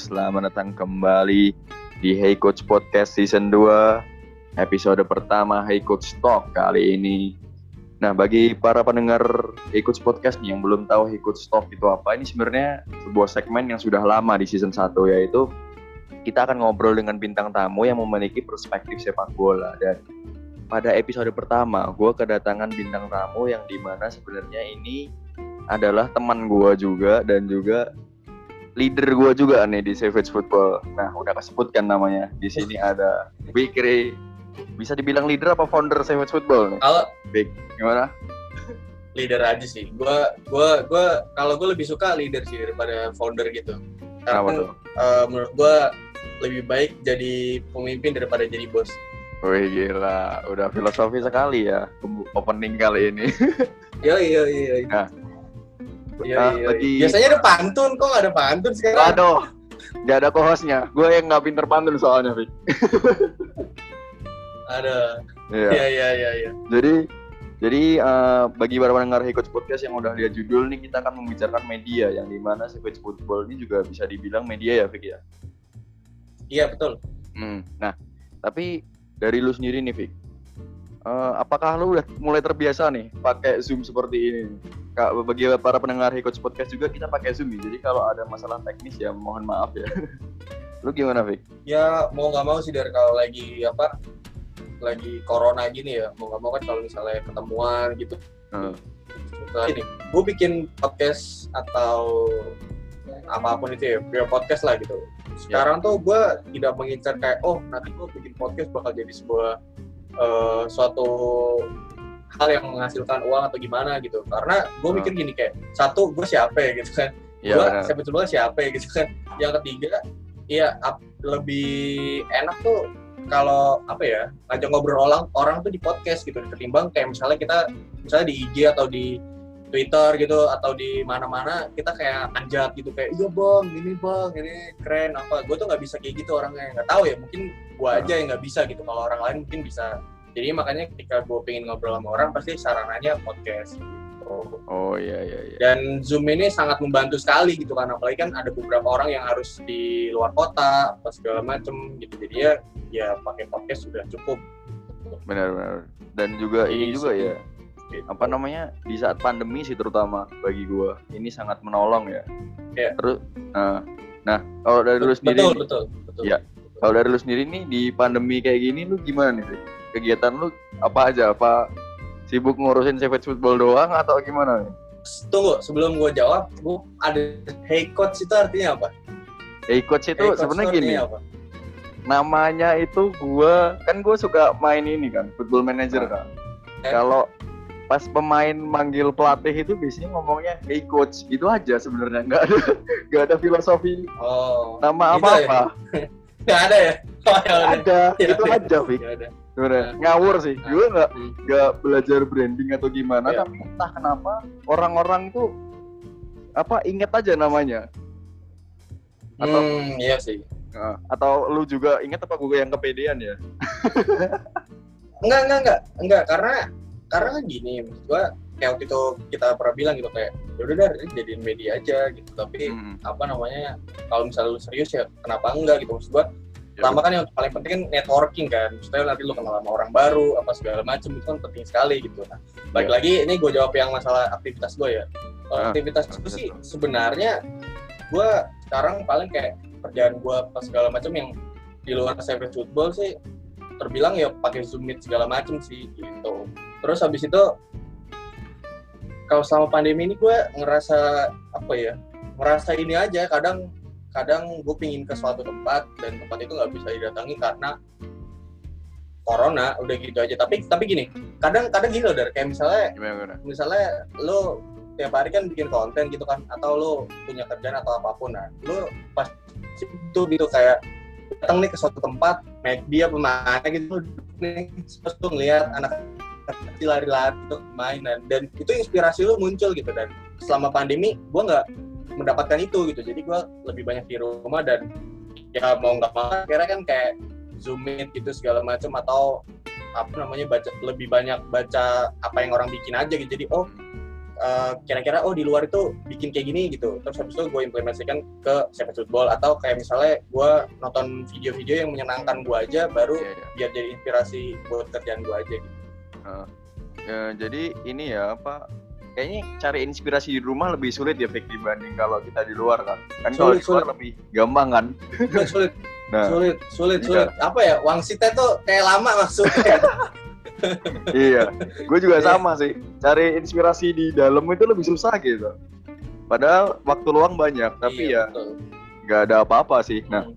selamat datang kembali di Hey Coach Podcast Season 2 Episode pertama Hey Coach Talk kali ini. Nah bagi para pendengar Hey Coach Podcast nih yang belum tahu Hey Coach Talk itu apa Ini sebenarnya sebuah segmen yang sudah lama di season 1 yaitu Kita akan ngobrol dengan bintang tamu yang memiliki perspektif sepak bola. Dan pada episode pertama gue kedatangan bintang tamu yang di mana sebenarnya ini adalah teman gue juga dan juga leader gue juga nih di Savage Football. Nah, udah kesebutkan namanya. Di sini ada Bikri. Bisa dibilang leader apa founder Savage Football nih? Kalau Big, gimana? leader aja sih. Gua gua gua kalau gue lebih suka leader sih daripada founder gitu. Kenapa Karena tuh? eh, menurut gua lebih baik jadi pemimpin daripada jadi bos. Wih gila, udah filosofi sekali ya opening kali ini. Iya iya iya. Nah, Iya, Ah, iya, bagi- iya. Biasanya ada pantun, kok nggak ada pantun sekarang? Aduh, nggak ada co-hostnya. Gue yang nggak pinter pantun soalnya, Vic. Ada. Iya. Iya iya iya iya. Jadi jadi eh, bagi para pendengar Coach Podcast yang udah lihat judul nih kita akan membicarakan media yang di mana Savage Football ini juga bisa dibilang media ya Vic ya. Iya betul. Hmm. Nah tapi dari lu sendiri nih Vic, eh, apakah lu udah mulai terbiasa nih pakai Zoom seperti ini? Kak, bagi para pendengar Coach Podcast juga kita pakai Zoom nih. Jadi kalau ada masalah teknis ya mohon maaf ya. lu gimana Vic? Ya mau nggak mau sih dari kalau lagi apa lagi corona gini ya mau nggak mau kan kalau misalnya ketemuan gitu Hmm. Nah, ini gue bikin podcast atau apa pun itu ya biar podcast lah gitu sekarang tuh gue tidak mengincar kayak oh nanti gue bikin podcast bakal jadi sebuah eh, suatu hal yang menghasilkan uang atau gimana gitu. Karena gue mikir gini kayak satu gue siapa ya gitu kan. Iya gue benar. sebetulnya siapa ya gitu kan. Yang ketiga ya ap- lebih enak tuh kalau apa ya ngajak ngobrol orang orang tuh di podcast gitu. Ketimbang kayak misalnya kita misalnya di IG atau di Twitter gitu atau di mana-mana kita kayak anjat gitu. Kayak iya bang ini bang ini keren apa. Gue tuh nggak bisa kayak gitu orangnya. Nggak tahu ya mungkin gue aja yang nggak bisa gitu. Kalau orang lain mungkin bisa jadi makanya ketika gue pengen ngobrol sama orang pasti sarananya podcast gitu. Oh iya iya iya. dan Zoom ini sangat membantu sekali gitu kan apalagi kan ada beberapa orang yang harus di luar kota apa segala macem gitu jadi ya ya pakai podcast sudah cukup benar-benar dan juga ini juga ya Gitu. apa namanya di saat pandemi sih terutama bagi gua ini sangat menolong ya Iya. terus nah nah kalau dari lu sendiri betul betul betul Iya. kalau dari lu sendiri nih di pandemi kayak gini lu gimana nih? Kegiatan lu apa aja? Apa sibuk ngurusin Savage Football doang atau gimana nih? Tunggu sebelum gue jawab gue ada hey coach itu artinya apa? Hey coach itu Hey sebenarnya gini. apa? namanya itu gua kan gua suka main ini kan football manager kan. Eh. kalau pas pemain manggil pelatih itu biasanya ngomongnya hey coach itu aja sebenarnya. Nggak ada nggak ada filosofi oh nama Gitu apa ya? apa nggak ada ya? Oh, ya ada Ya itu udah. aja Vic Ya Nah. ngawur sih Nah. gue nggak Hmm. nggak belajar branding atau gimana Iya. tapi entah kenapa orang-orang itu apa inget aja namanya Atau- Hmm, iya sih Nah, atau lu juga inget apa gue yang kepedean ya Enggak, enggak, enggak, enggak, karena karena kan gini, maksud gua kayak waktu itu kita pernah bilang gitu kayak ya udah dah ini jadiin media aja gitu. Tapi Hmm. apa namanya kalau misalnya lu serius ya kenapa enggak gitu maksud gua. Pertama kan yang paling penting kan networking kan. Maksudnya nanti lu kenal sama orang baru apa segala macam itu kan penting sekali gitu. Nah, balik Iya. lagi ini gue jawab yang masalah aktivitas gue ya. Kalau Ah, aktivitas itu sih sebenarnya gue sekarang paling kayak kerjaan gue apa segala macam yang di luar savage football sih terbilang ya pakai zoom meet segala macam sih gitu. Terus habis itu kalau selama pandemi ini gue ngerasa apa ya ngerasa ini aja kadang kadang gue pingin ke suatu tempat dan tempat itu nggak bisa didatangi karena corona udah gitu aja. Tapi tapi gini kadang kadang loh dari kayak misalnya gimana gimana? misalnya lo tiap hari kan bikin konten gitu kan atau lo punya kerjaan atau apa pun nah lo pas itu gitu kayak datang nih ke suatu tempat naik dia pemain gitu nih terus lo ngeliat anak kecil lari-lari gitu main dan, dan itu inspirasi lo muncul gitu dan selama pandemi gue nggak mendapatkan itu gitu jadi gue lebih banyak di rumah dan ya mau nggak mau akhirnya kan kayak zoom meet gitu segala macam atau apa namanya baca lebih banyak baca apa yang orang bikin aja gitu jadi oh eh, kira-kira oh di luar itu bikin kayak gini gitu terus habis itu gue implementasikan ke Savage Football atau kayak misalnya gue nonton video-video yang menyenangkan gue aja baru Iya, iya. biar jadi inspirasi buat kerjaan gue aja gitu Heeh. Ya, jadi ini ya apa kayaknya cari inspirasi di rumah lebih sulit ya Fik dibanding kalau kita di luar kan kan kalau di luar sulit. lebih gampang kan? Sulit sulit. Nah sulit sulit sulit. apa ya wangsitnya tuh kayak lama maksudnya. Iya gue juga Iya. sama sih. Cari inspirasi di dalam itu lebih susah gitu. Padahal waktu luang banyak tapi Iya, ya nggak ada apa-apa sih. Nah Hmm.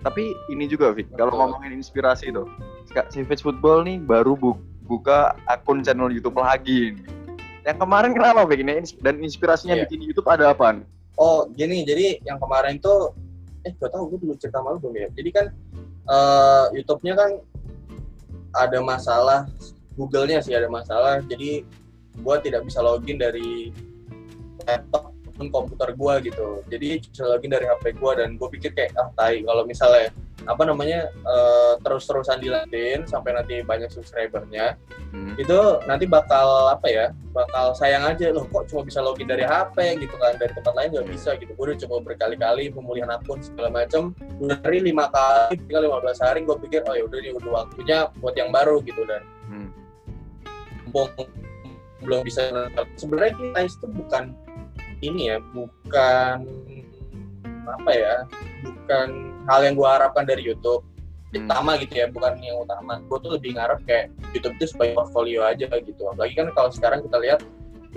tapi ini juga Fik kalau ngomongin inspirasi tuh Kak Savage Football nih baru bu- buka akun channel YouTube lagi nih. Yang kemarin kenapa Fik ini Ins- dan inspirasinya Iya. bikin YouTube ada apa Oh, gini, jadi yang kemarin tuh, eh gak tau gue dulu cerita malu belum ya. Jadi kan eh, YouTube-nya kan ada masalah, Google-nya sih ada masalah. Jadi gue tidak bisa login dari laptop maupun komputer gue gitu. Jadi bisa login dari HP gue dan gue pikir kayak ah tai kalau misalnya apa namanya eh, terus-terusan dilanjutin sampai nanti banyak subscribernya Hmm. itu nanti bakal apa ya bakal sayang aja loh kok cuma bisa login dari HP gitu kan dari tempat lain nggak bisa gitu gue udah coba berkali-kali pemulihan akun segala macam dari lima kali tinggal 15 hari gue pikir oh ya udah nih udah waktunya buat yang baru gitu dan Hmm. mumpung belum bisa sebenarnya kita itu bukan ini ya bukan apa ya bukan hal yang gue harapkan dari YouTube Hmm. utama gitu ya bukan yang utama gue tuh lebih ngarep kayak YouTube itu sebagai portfolio aja gitu apalagi kan kalau sekarang kita lihat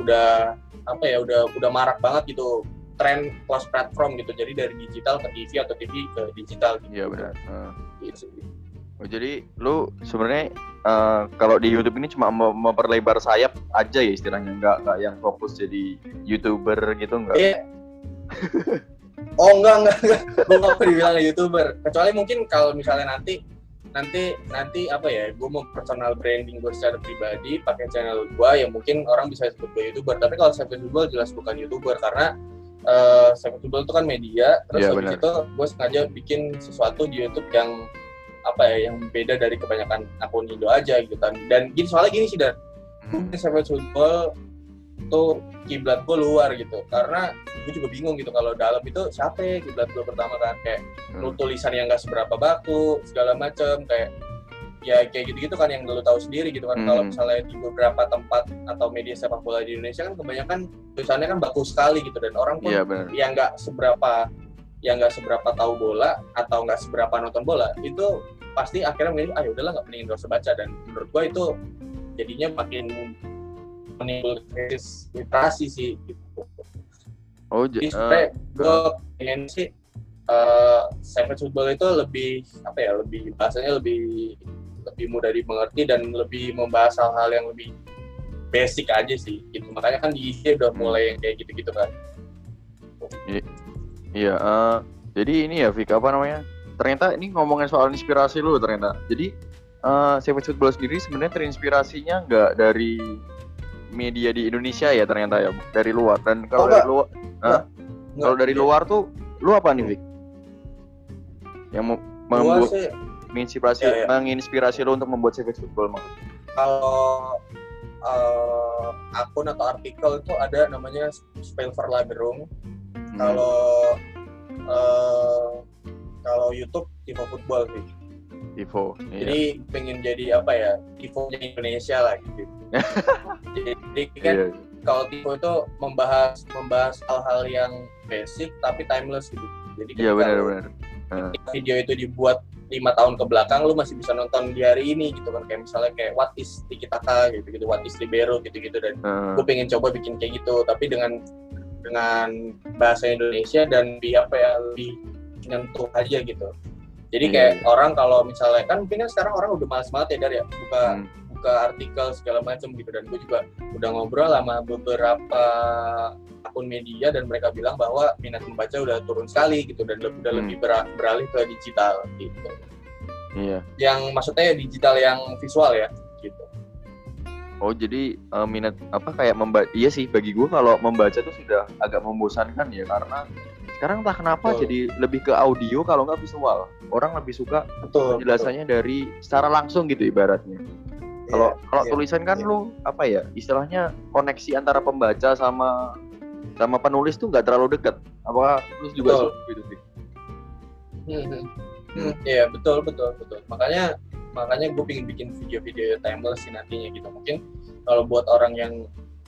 udah apa ya udah udah marak banget gitu tren cross platform gitu jadi dari digital ke TV atau TV ke digital gitu. Iya benar. Heeh. Gitu. Oh, jadi lu sebenarnya eh, kalau di YouTube ini cuma mau memperlebar sayap aja ya istilahnya, nggak nggak yang fokus jadi youtuber gitu nggak? Iya. Oh enggak enggak enggak, gue nggak mau dibilang youtuber. Kecuali mungkin kalau misalnya nanti nanti nanti apa ya, gue mau personal branding gue secara pribadi pakai channel gue yang mungkin orang bisa sebut gue youtuber. Tapi kalau saya youtuber jelas bukan youtuber karena eh saya youtuber itu kan media. Terus Iya, habis benar. itu gue sengaja bikin sesuatu di YouTube yang apa ya, yang beda dari kebanyakan akun Indo aja gitu kan. Dan gini soalnya gini sih dan Hmm. Savage Football tuh kiblat gue luar gitu karena gue juga bingung gitu kalau dalam itu siapa ya kiblat gue pertama kan kayak Hmm. lu tulisan yang nggak seberapa baku segala macem kayak ya kayak gitu-gitu kan yang lu tahu sendiri gitu kan Hmm. kalau misalnya di beberapa tempat atau media sepak bola di Indonesia kan kebanyakan tulisannya kan baku sekali gitu dan orang pun Iya benar. yang nggak seberapa yang nggak seberapa tahu bola atau nggak seberapa nonton bola itu pasti akhirnya memilih ah ya udahlah nggak mending nggak usah baca dan menurut gua itu jadinya makin menimbulkan krisis literasi sih gitu. Oh, Jadi eh, sebenarnya gue pengen sih uh, Savage Football itu lebih apa ya lebih bahasanya lebih lebih mudah dimengerti dan lebih membahas hal-hal yang lebih basic aja sih gitu makanya kan di IG udah Hmm. mulai yang kayak gitu-gitu kan iya. eh, jadi ini ya, Vika apa namanya? Ternyata ini ngomongin soal inspirasi lu ternyata. Jadi eh Savage Football sendiri sebenarnya terinspirasinya nggak dari media di Indonesia ya ternyata ya, dari luar. Dan kalau Oh, dari luar, Hah? kalau dari Iya. luar tuh, lu apa nih, Vik? Yang membuat menginspirasi, Ya, ya. menginspirasi lu untuk membuat Savage Football maksudnya? kalau uh, akun atau artikel itu ada namanya Spelverlagerung Hmm. Kalau uh, kalau YouTube Tivo Football sih Tivo. Iya. jadi pengen jadi apa ya Tivo Indonesia lah gitu jadi kan Iya. kalau Tivo itu membahas membahas hal-hal yang basic tapi timeless gitu jadi Iya benar-benar. ketika video itu dibuat lima tahun ke belakang lu masih bisa nonton di hari ini gitu kan kayak misalnya kayak what is Tiki Taka gitu gitu what is Libero gitu gitu dan Heeh. gue pengen coba bikin kayak gitu tapi dengan dengan bahasa Indonesia dan di apa ya lebih nyentuh aja gitu jadi Iya, kayak iya. orang kalau misalnya kan mungkin kan sekarang orang udah malas banget ya dari ya buka Hmm. buka artikel segala macam gitu dan gue juga udah ngobrol sama beberapa akun media dan mereka bilang bahwa minat membaca udah turun sekali gitu dan le- udah Hmm. lebih bera- beralih ke digital gitu Iya. yang maksudnya digital yang visual ya Oh jadi eh, minat apa kayak membaca iya sih bagi gue kalau membaca tuh sudah agak membosankan ya karena sekarang entah kenapa Betul. jadi lebih ke audio kalau nggak visual orang lebih suka betul penjelasannya dari secara langsung gitu ibaratnya Kalau Iya, kalau iya, tulisan kan iya. lu apa ya? Istilahnya koneksi antara pembaca sama sama penulis tuh nggak terlalu dekat. Apakah lu juga Betul. seperti itu sih? Hmm, hmm. Hmm, Iya betul betul betul. Makanya makanya gue pengen bikin video-video timeless sih nantinya gitu. Mungkin kalau buat orang yang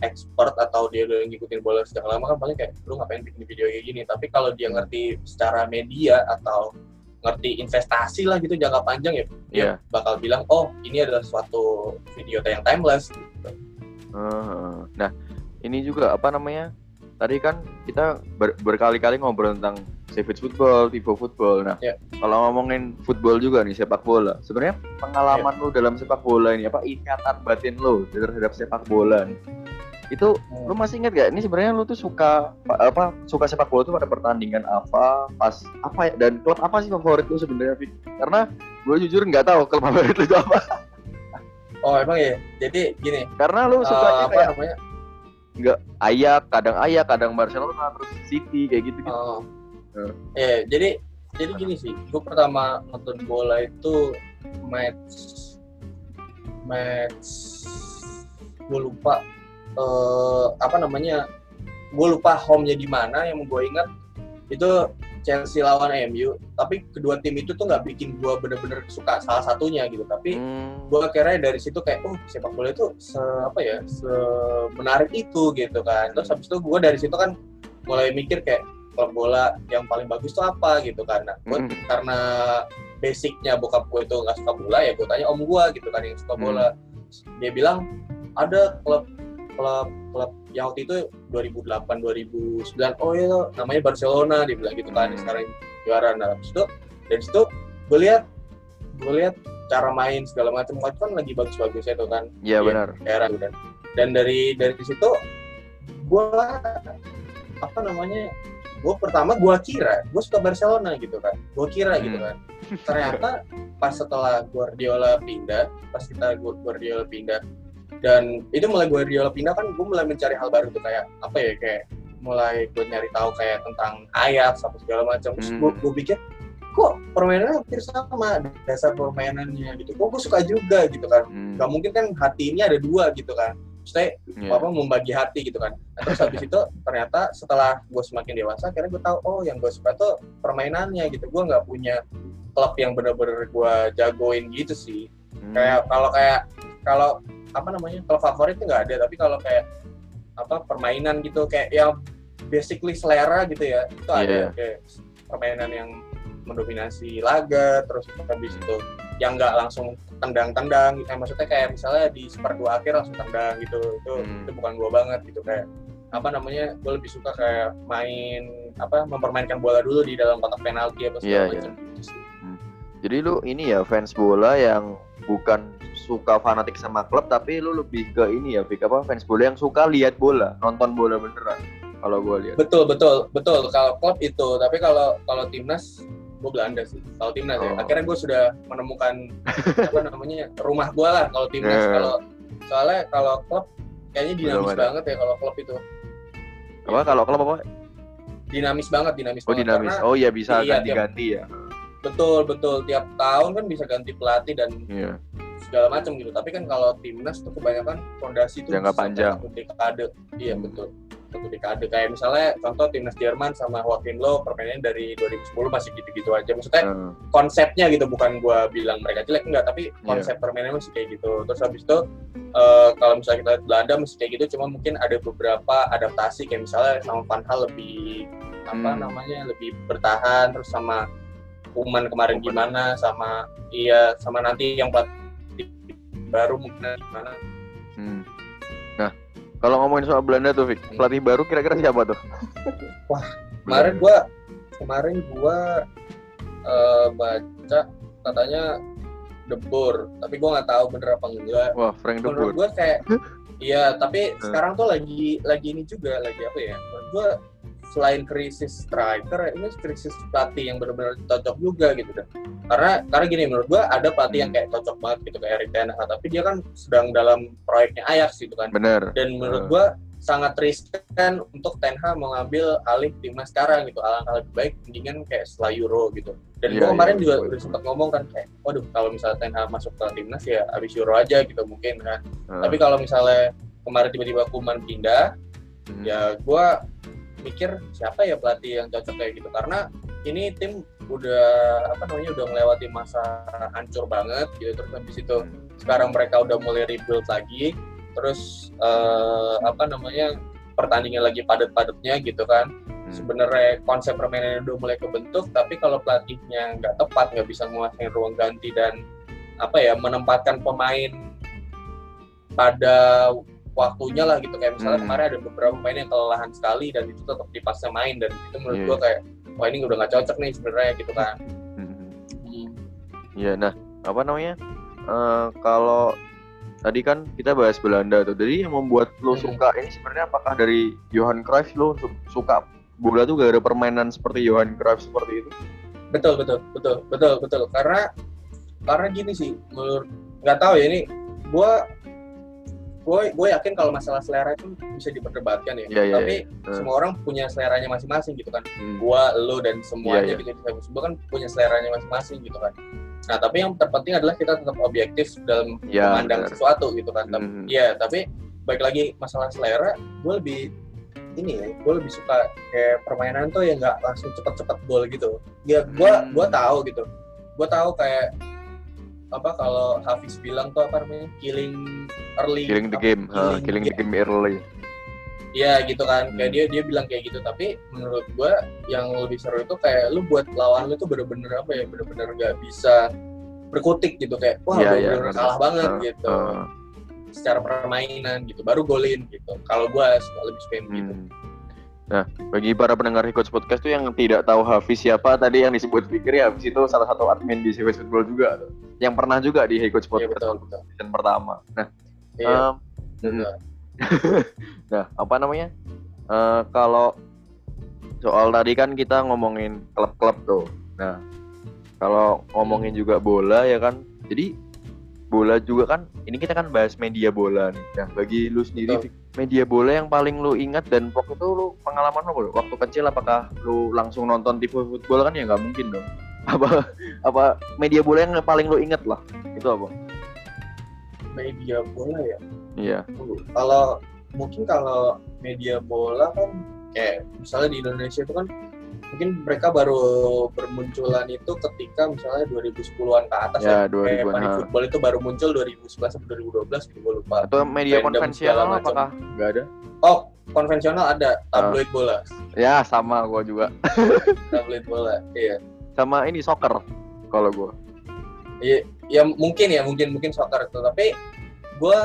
expert atau dia udah ngikutin bola sejak lama kan paling kayak lu ngapain bikin video kayak gini. Tapi kalau dia ngerti secara media atau ngerti investasi lah gitu jangka panjang ya dia Iya. bakal bilang oh ini adalah suatu video yang timeless. Gitu. Heeh. Nah, ini juga apa namanya? Tadi kan kita ber- berkali-kali ngobrol tentang savage football, tipe football. Nah, Iya. kalau ngomongin football juga nih sepak bola. Sebenarnya pengalaman Iya. lu dalam sepak bola ini apa ikatan batin lu terhadap sepak bola nih? Itu lu masih ingat gak? Ini sebenarnya lu tuh suka pa- apa? Suka sepak bola tuh pada pertandingan apa? Pas apa ya? Dan klub apa sih favorit lu sebenarnya? Karena gue jujur nggak tahu klub favorit lu itu apa. Oh emang ya. Jadi gini. Karena lu eh, sukanya apa kayak namanya? Ayak, kadang Ayak, kadang Barcelona, terus City kayak gitu gitu. Oh. Eh, jadi jadi gini sih, gue pertama nonton bola itu match match gue lupa eh apa namanya gue lupa home-nya di mana yang gue ingat itu Chelsea lawan MU tapi kedua tim itu tuh nggak bikin gue bener-bener suka salah satunya gitu tapi Hmm. gue akhirnya dari situ kayak oh sepak bola itu se apa ya se menarik itu gitu kan terus habis itu gue dari situ kan mulai mikir kayak klub bola yang paling bagus tuh apa gitu kan nah, gua- Mm. karena basicnya bokap gue itu nggak suka bola ya gue tanya om gue gitu kan yang suka Hmm. bola dia bilang ada klub klub klub yang waktu itu 2008 2009 oh iya namanya Barcelona dia bilang gitu kan sekarang juara. Nah habis itu dari situ gue lihat gue lihat cara main segala macam. Macam kan lagi bagus-bagusnya tuh kan. Iya benar. era dan dan dari dari situ gue apa namanya gue pertama gue kira gue suka Barcelona gitu kan. Gue kira gitu Hmm. kan. Ternyata pas setelah Guardiola pindah pas kita Gu- Guardiola pindah dan itu mulai Guardiola pindah kan gue mulai mencari hal baru tuh kayak apa ya kayak mulai gue nyari tahu kayak tentang ayat sama segala macam terus gue Hmm. gue pikir kok permainannya hampir sama dasar permainannya gitu kok gue suka juga gitu kan Hmm. nggak mungkin kan hati ini ada dua gitu kan Maksudnya Iya. apa membagi hati gitu kan nah, terus habis itu ternyata setelah gue semakin dewasa akhirnya gue tahu oh yang gue suka tuh permainannya gitu gue nggak punya klub yang bener-bener gue jagoin gitu sih Hmm. kayak kalau kayak kalau apa namanya kalau favorit nggak ada tapi kalau kayak apa permainan gitu kayak yang basically selera gitu ya itu Iya. ada kayak permainan yang mendominasi laga terus habis itu yang nggak langsung tendang-tendang gitu. Maksudnya kayak misalnya di seperempat akhir langsung tendang gitu itu Hmm. itu bukan gua banget gitu. Kayak apa namanya gue lebih suka kayak main apa mempermainkan bola dulu di dalam kotak penalti apa segala Iya, macam gitu sih. Jadi lu ini ya fans bola yang bukan suka fanatik sama klub tapi lu lebih ke ini ya Fik apa fans bola yang suka lihat bola, nonton bola beneran. Kalau gua lihat. Betul betul betul kalau klub itu tapi kalau kalau timnas gue Belanda sih kalau timnas ya Oh. akhirnya gue sudah menemukan apa namanya rumah gue lah kalau timnas Eh. kalau soalnya kalau klub kayaknya Belum dinamis ada. banget ya kalau klub itu Apa kalau klub apa? dinamis banget dinamis Oh banget dinamis. Karena Oh iya bisa Iya, ganti-ganti ya. betul betul tiap tahun kan bisa ganti pelatih dan Iya. Segala macam gitu tapi kan kalau timnas tuh kebanyakan fondasi tuh Jangka panjang. satu dekade iya Hmm. betul satu dekade kayak misalnya contoh timnas Jerman sama Joachim Low permainannya dari 2010 masih gitu-gitu aja maksudnya Eh, konsepnya gitu bukan gua bilang mereka jelek enggak tapi Iya. konsep permainannya masih kayak gitu terus habis itu eh, kalau misalnya kita lihat Belanda masih kayak gitu cuma mungkin ada beberapa adaptasi kayak misalnya sama Van Hal lebih apa Hmm. namanya lebih bertahan terus sama Kuman kemarin Koeman. gimana sama iya sama nanti yang pelatih baru mungkin gimana hmm. Nah, kalau ngomongin soal Belanda tuh Fik, pelatih baru kira-kira siapa tuh? Wah, kemarin gua kemarin gua eh, baca katanya De Boer tapi gua nggak tahu bener apa enggak Wah, Frank de menurut gue kayak iya tapi Hmm. sekarang tuh lagi lagi ini juga lagi apa ya menurut gue selain krisis striker ini krisis pelatih yang benar-benar cocok juga gitu kan karena karena gini menurut gue ada pelatih yang kayak cocok banget gitu kayak Erik Ten Hag tapi dia kan sedang dalam proyeknya Ajax gitu kan Bener. dan menurut Hmm. gue sangat riskan untuk Ten Hag mengambil alih timnas sekarang gitu. Alangkah lebih baik mendingan kayak setelah Euro gitu. Dan Iya, gue kemarin iya, juga udah sempat ngomong kan kayak, waduh kalau misalnya Ten Hag masuk ke timnas ya abis Euro aja gitu mungkin kan. Nah, Tapi kalau misalnya kemarin tiba-tiba Kuman pindah, hmm. ya gue mikir siapa ya pelatih yang cocok kayak gitu. Karena ini tim udah apa namanya udah melewati masa hancur banget gitu. Terus habis itu sekarang mereka udah mulai rebuild lagi. Terus eh, apa namanya pertandingan lagi padat-padatnya gitu kan. Hmm. sebenarnya konsep permainan udah mulai kebentuk tapi kalau pelatihnya nggak tepat nggak bisa menguasai ruang ganti dan apa ya menempatkan pemain pada waktunya lah gitu kayak misalnya Hmm. kemarin ada beberapa pemain yang kelelahan sekali dan itu tetap dipaksa main dan itu menurut Iya. gua kayak wah ini udah nggak cocok nih sebenarnya gitu kan Hmm. Iya, nah apa namanya? Eh, kalau tadi kan kita bahas Belanda tuh, jadi yang membuat lo Hmm. suka ini sebenarnya apakah dari Johan Cruyff lo su- suka bola tuh gak ada permainan seperti Johan Cruyff seperti itu? betul betul betul betul betul karena karena gini sih menurut nggak tahu ya ini gua gue gue yakin kalau masalah selera itu bisa diperdebatkan ya Iya, iya, tapi Hmm. semua orang punya seleranya masing-masing gitu kan Hmm. gua, lo dan semuanya Iya, iya. gitu kan punya seleranya masing-masing gitu kan. Nah, tapi yang terpenting adalah kita tetap objektif dalam Iya, memandang benar. sesuatu gitu kan. Hmm. Iya, tapi baik lagi masalah selera, gue lebih ini ya, gue lebih suka kayak permainan tuh yang nggak langsung cepet-cepet gol gitu. Ya, gue Hmm. gua tahu gitu. Gue tahu kayak apa kalau Hafiz bilang tuh apa namanya killing early Killing the game, ha, killing the game early. Iya gitu kan, kayak Hmm. dia dia bilang kayak gitu. Tapi menurut gua yang lebih seru itu kayak lu buat lawan lu tuh bener-bener apa ya, bener-bener gak bisa berkutik gitu kayak wah Iya, iya, bener-bener bener. kalah banget Ha, gitu. ha. Secara permainan gitu, baru golin gitu. Kalau gua suka lebih suka yang gitu. Nah, bagi para pendengar Hikots Podcast tuh yang tidak tahu Hafiz siapa tadi yang disebut Fikri, Hafiz itu salah satu admin di CWS Football juga tuh. Yang pernah juga di Hikots Iya Podcast betul betul. season pertama. Nah, Iya. betul. nah apa namanya? Eh, kalau soal tadi kan kita ngomongin klub-klub tuh. Nah, kalau ngomongin juga bola ya kan. Jadi bola juga kan ini kita kan bahas media bola nih. Nah, bagi lu sendiri Betul. Media bola yang paling lu ingat dan waktu itu lu pengalaman lu waktu kecil apakah lu langsung nonton TV football kan ya nggak mungkin dong. Apa apa media bola yang paling lu ingat lah? Itu apa? Media bola ya. Iya. Kalau mungkin kalau media bola kan kayak misalnya di Indonesia itu kan mungkin mereka baru bermunculan itu ketika misalnya 2010-an ke atas Ya, ya. Kayak 2000-an, Money. Football itu baru muncul 2011 sampai 2012 gitu gue lupa. Atau media konvensional apakah nggak ada? Oh, konvensional ada tabloid Ah. bola. Ya sama gua juga. Tabloid bola. Iya. Sama ini soccer kalau gua. Iya, ya mungkin ya, mungkin mungkin soccer itu. Tapi gue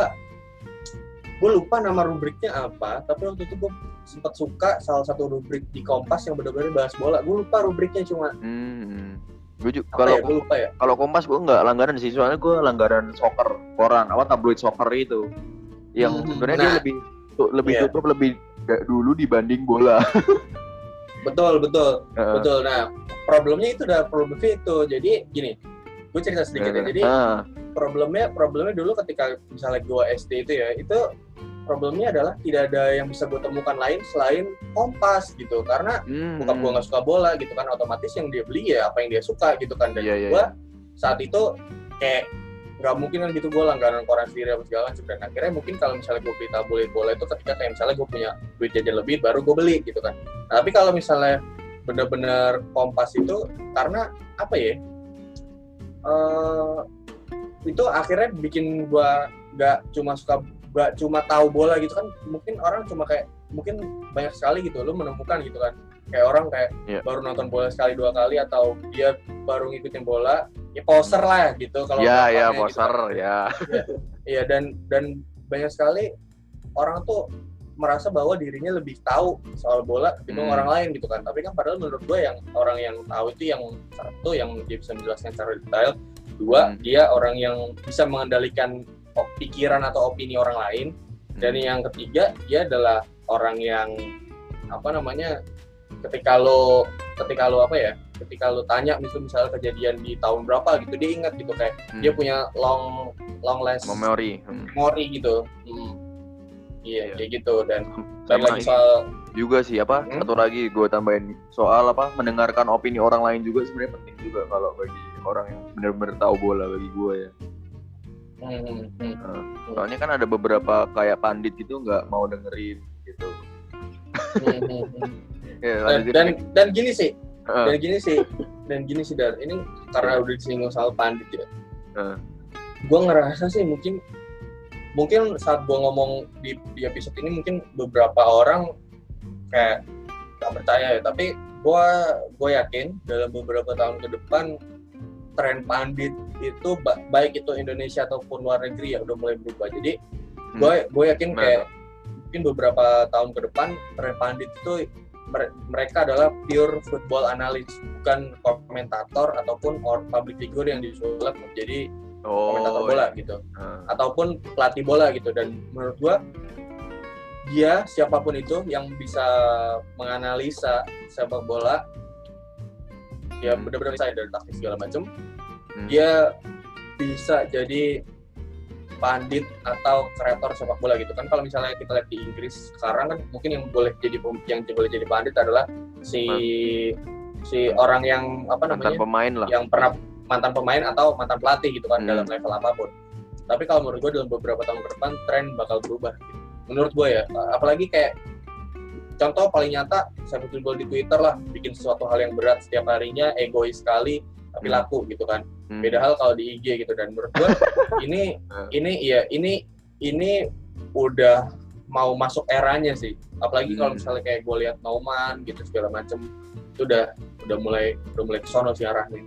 gue lupa nama rubriknya apa. Tapi waktu itu gue sempat suka salah satu rubrik di Kompas yang benar-benar bahas bola. Gue lupa rubriknya cuma Hmm. Gue juga apa kalau ya? Lupa ya. kalau Kompas gue nggak langganan sih soalnya gue langganan soccer koran apa tabloid soccer itu yang Hmm, sebenarnya dia nah. lebih tu- lebih Iya. tutup lebih dulu dibanding bola. Betul betul Heeh. betul. Nah problemnya itu udah problemnya itu. Jadi gini, gue cerita sedikit ya. Jadi Ah, problemnya problemnya dulu ketika misalnya gue SD itu ya itu problemnya adalah tidak ada yang bisa gue temukan lain selain Kompas gitu. Karena hmm, bokap gue nggak suka bola gitu kan otomatis yang dia beli ya apa yang dia suka gitu kan. Dan Iya, iya, gue saat itu kayak nggak mungkin kan gitu gue langganan koran sendiri apa segala macam. Dan akhirnya mungkin kalau misalnya gue beli tabloid bola itu ketika kayak misalnya gue punya duit jajan lebih baru gue beli gitu kan. Nah, tapi kalau misalnya bener-bener kompas itu karena apa ya eh itu akhirnya bikin gue nggak cuma suka nggak cuma tahu bola gitu kan mungkin orang cuma kayak mungkin banyak sekali gitu lo menemukan gitu kan kayak orang kayak Iya. baru nonton bola sekali dua kali atau dia baru ngikutin bola ya poser lah gitu kalau ya ya gitu kan. ya. Iya dan dan banyak sekali orang tuh merasa bahwa dirinya lebih tahu soal bola ketimbang Hmm. orang lain gitu kan. Tapi kan padahal menurut gue yang orang yang tahu itu yang satu yang dia bisa menjelaskan secara detail, dua Hmm. dia orang yang bisa mengendalikan pikiran atau opini orang lain, dan Hmm. yang ketiga dia adalah orang yang apa namanya ketika lo ketika lo apa ya ketika lo tanya misal misalnya kejadian di tahun berapa gitu dia ingat gitu kayak Hmm. dia punya long long last memori. Hmm. memori gitu. Hmm. iya Iya. kayak gitu dan Sama lagi soal juga sih apa Hmm? satu lagi gue tambahin soal apa mendengarkan opini orang lain juga sebenarnya penting juga kalau bagi orang yang benar-benar tahu bola bagi gue ya. Hmm, hmm, hmm. Nah, soalnya kan ada beberapa kayak pandit gitu nggak mau dengerin gitu. Ya, dan, dan dan gini sih Heeh. dan gini sih dan gini sih dar ini karena udah disinggung soal pandit ya Heeh. gue ngerasa sih mungkin mungkin saat gue ngomong di, di episode ini mungkin beberapa orang kayak gak percaya ya tapi gue gue yakin dalam beberapa tahun ke depan tren pandit itu ba- baik itu Indonesia ataupun luar negeri ya udah mulai berubah jadi Hmm. gue gue yakin kayak mungkin beberapa tahun ke depan tren pandit itu mere- mereka adalah pure football analyst bukan komentator ataupun or public figure yang disulap menjadi komentator oh, bola iya. gitu Heeh. ataupun pelatih bola gitu dan menurut gua dia siapa pun itu yang bisa menganalisa sepak bola ya Hmm. benar-benar bisa dari taktik segala macam Hmm. dia bisa jadi pandit atau kreator sepak bola gitu kan kalau misalnya kita lihat di Inggris sekarang kan mungkin yang boleh jadi yang boleh jadi pandit adalah si si orang yang apa mantan namanya pemain lah. yang pernah mantan pemain atau mantan pelatih gitu kan Hmm. dalam level apa pun. Tapi kalau menurut gue dalam beberapa tahun ke depan tren bakal berubah. Gitu. Menurut gue ya, apalagi kayak contoh paling nyata saya football di Twitter lah bikin sesuatu hal yang berat setiap harinya egois sekali tapi Hmm. laku gitu kan. Hmm. Beda hal kalau di IG gitu dan menurut gue ini Hmm. ini iya ini ini udah mau masuk eranya sih. Apalagi kalau Hmm. misalnya kayak gue lihat Nauman gitu segala macem itu udah udah mulai udah mulai kesono sih arahnya.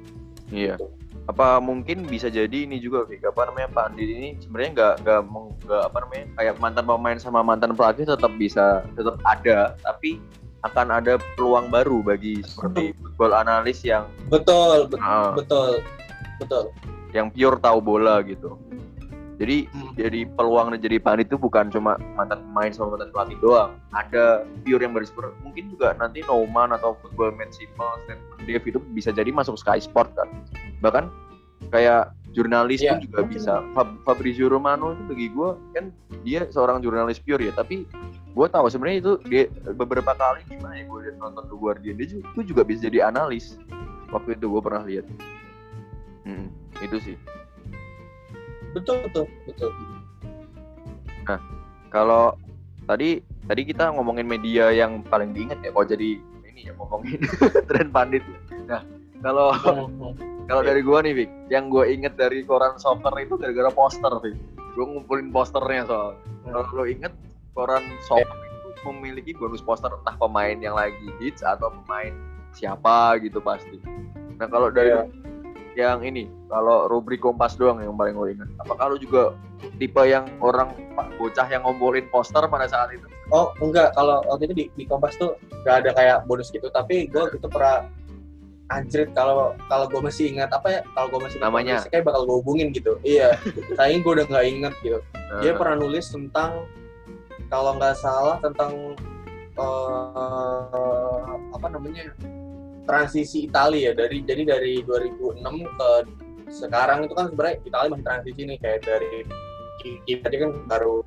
Iya. Gitu. Apa mungkin bisa jadi ini juga, Fik, apa namanya Pak Andi ini sebenarnya nggak nggak nggak apa namanya kayak mantan pemain sama mantan pelatih tetap bisa tetap ada, tapi akan ada peluang baru bagi seperti football analis yang Betul, bet- ah, betul, betul. yang pure tahu bola gitu. Jadi Hmm. jadi peluang jadi pandit itu bukan cuma mantan pemain sama mantan pelatih doang. Ada pure yang bersper. Mungkin juga nanti Nauman atau Football Man Simple, Stephen Dave itu bisa jadi masuk Sky Sport kan. Bahkan kayak jurnalis Iya, pun juga bisa. Fab- Fabrizio Romano itu bagi gue kan dia seorang jurnalis pure ya, tapi gue tahu sebenarnya itu dia beberapa kali gimana ya gue nonton The Guardian dia juga, itu juga bisa jadi analis waktu itu gue pernah lihat Mm, itu sih Betul, betul, betul. Kalau tadi tadi kita ngomongin media yang paling diingat ya, kalau jadi ini ya ngomongin tren pandit. Nah, kalau Hmm, kalau dari gua nih, Vic, yang gua inget dari koran soccer itu gara-gara poster, Vic. Gua ngumpulin posternya soal. Kalau lo inget koran soccer itu memiliki bonus poster entah pemain yang lagi hits atau pemain siapa gitu pasti. Nah, kalau dari Iya. Yang ini, kalau rubrik Kompas doang yang paling gue ingat. Apakah lu juga tipe yang orang bocah yang ngumpulin poster pada saat itu? Oh, enggak. Kalau waktu itu di, di Kompas tuh nggak ada kayak bonus gitu. Tapi gue gitu pernah anjrit kalau kalau gue masih ingat apa ya kalau gue masih Namanya? kayak bakal gue hubungin gitu iya sayang gue udah nggak inget gitu dia Nah, pernah nulis tentang kalau nggak salah tentang eh, apa namanya transisi Italia ya. Dari jadi dari 2006 ke sekarang itu kan sebenarnya Italia masih transisi nih kayak dari kita kan baru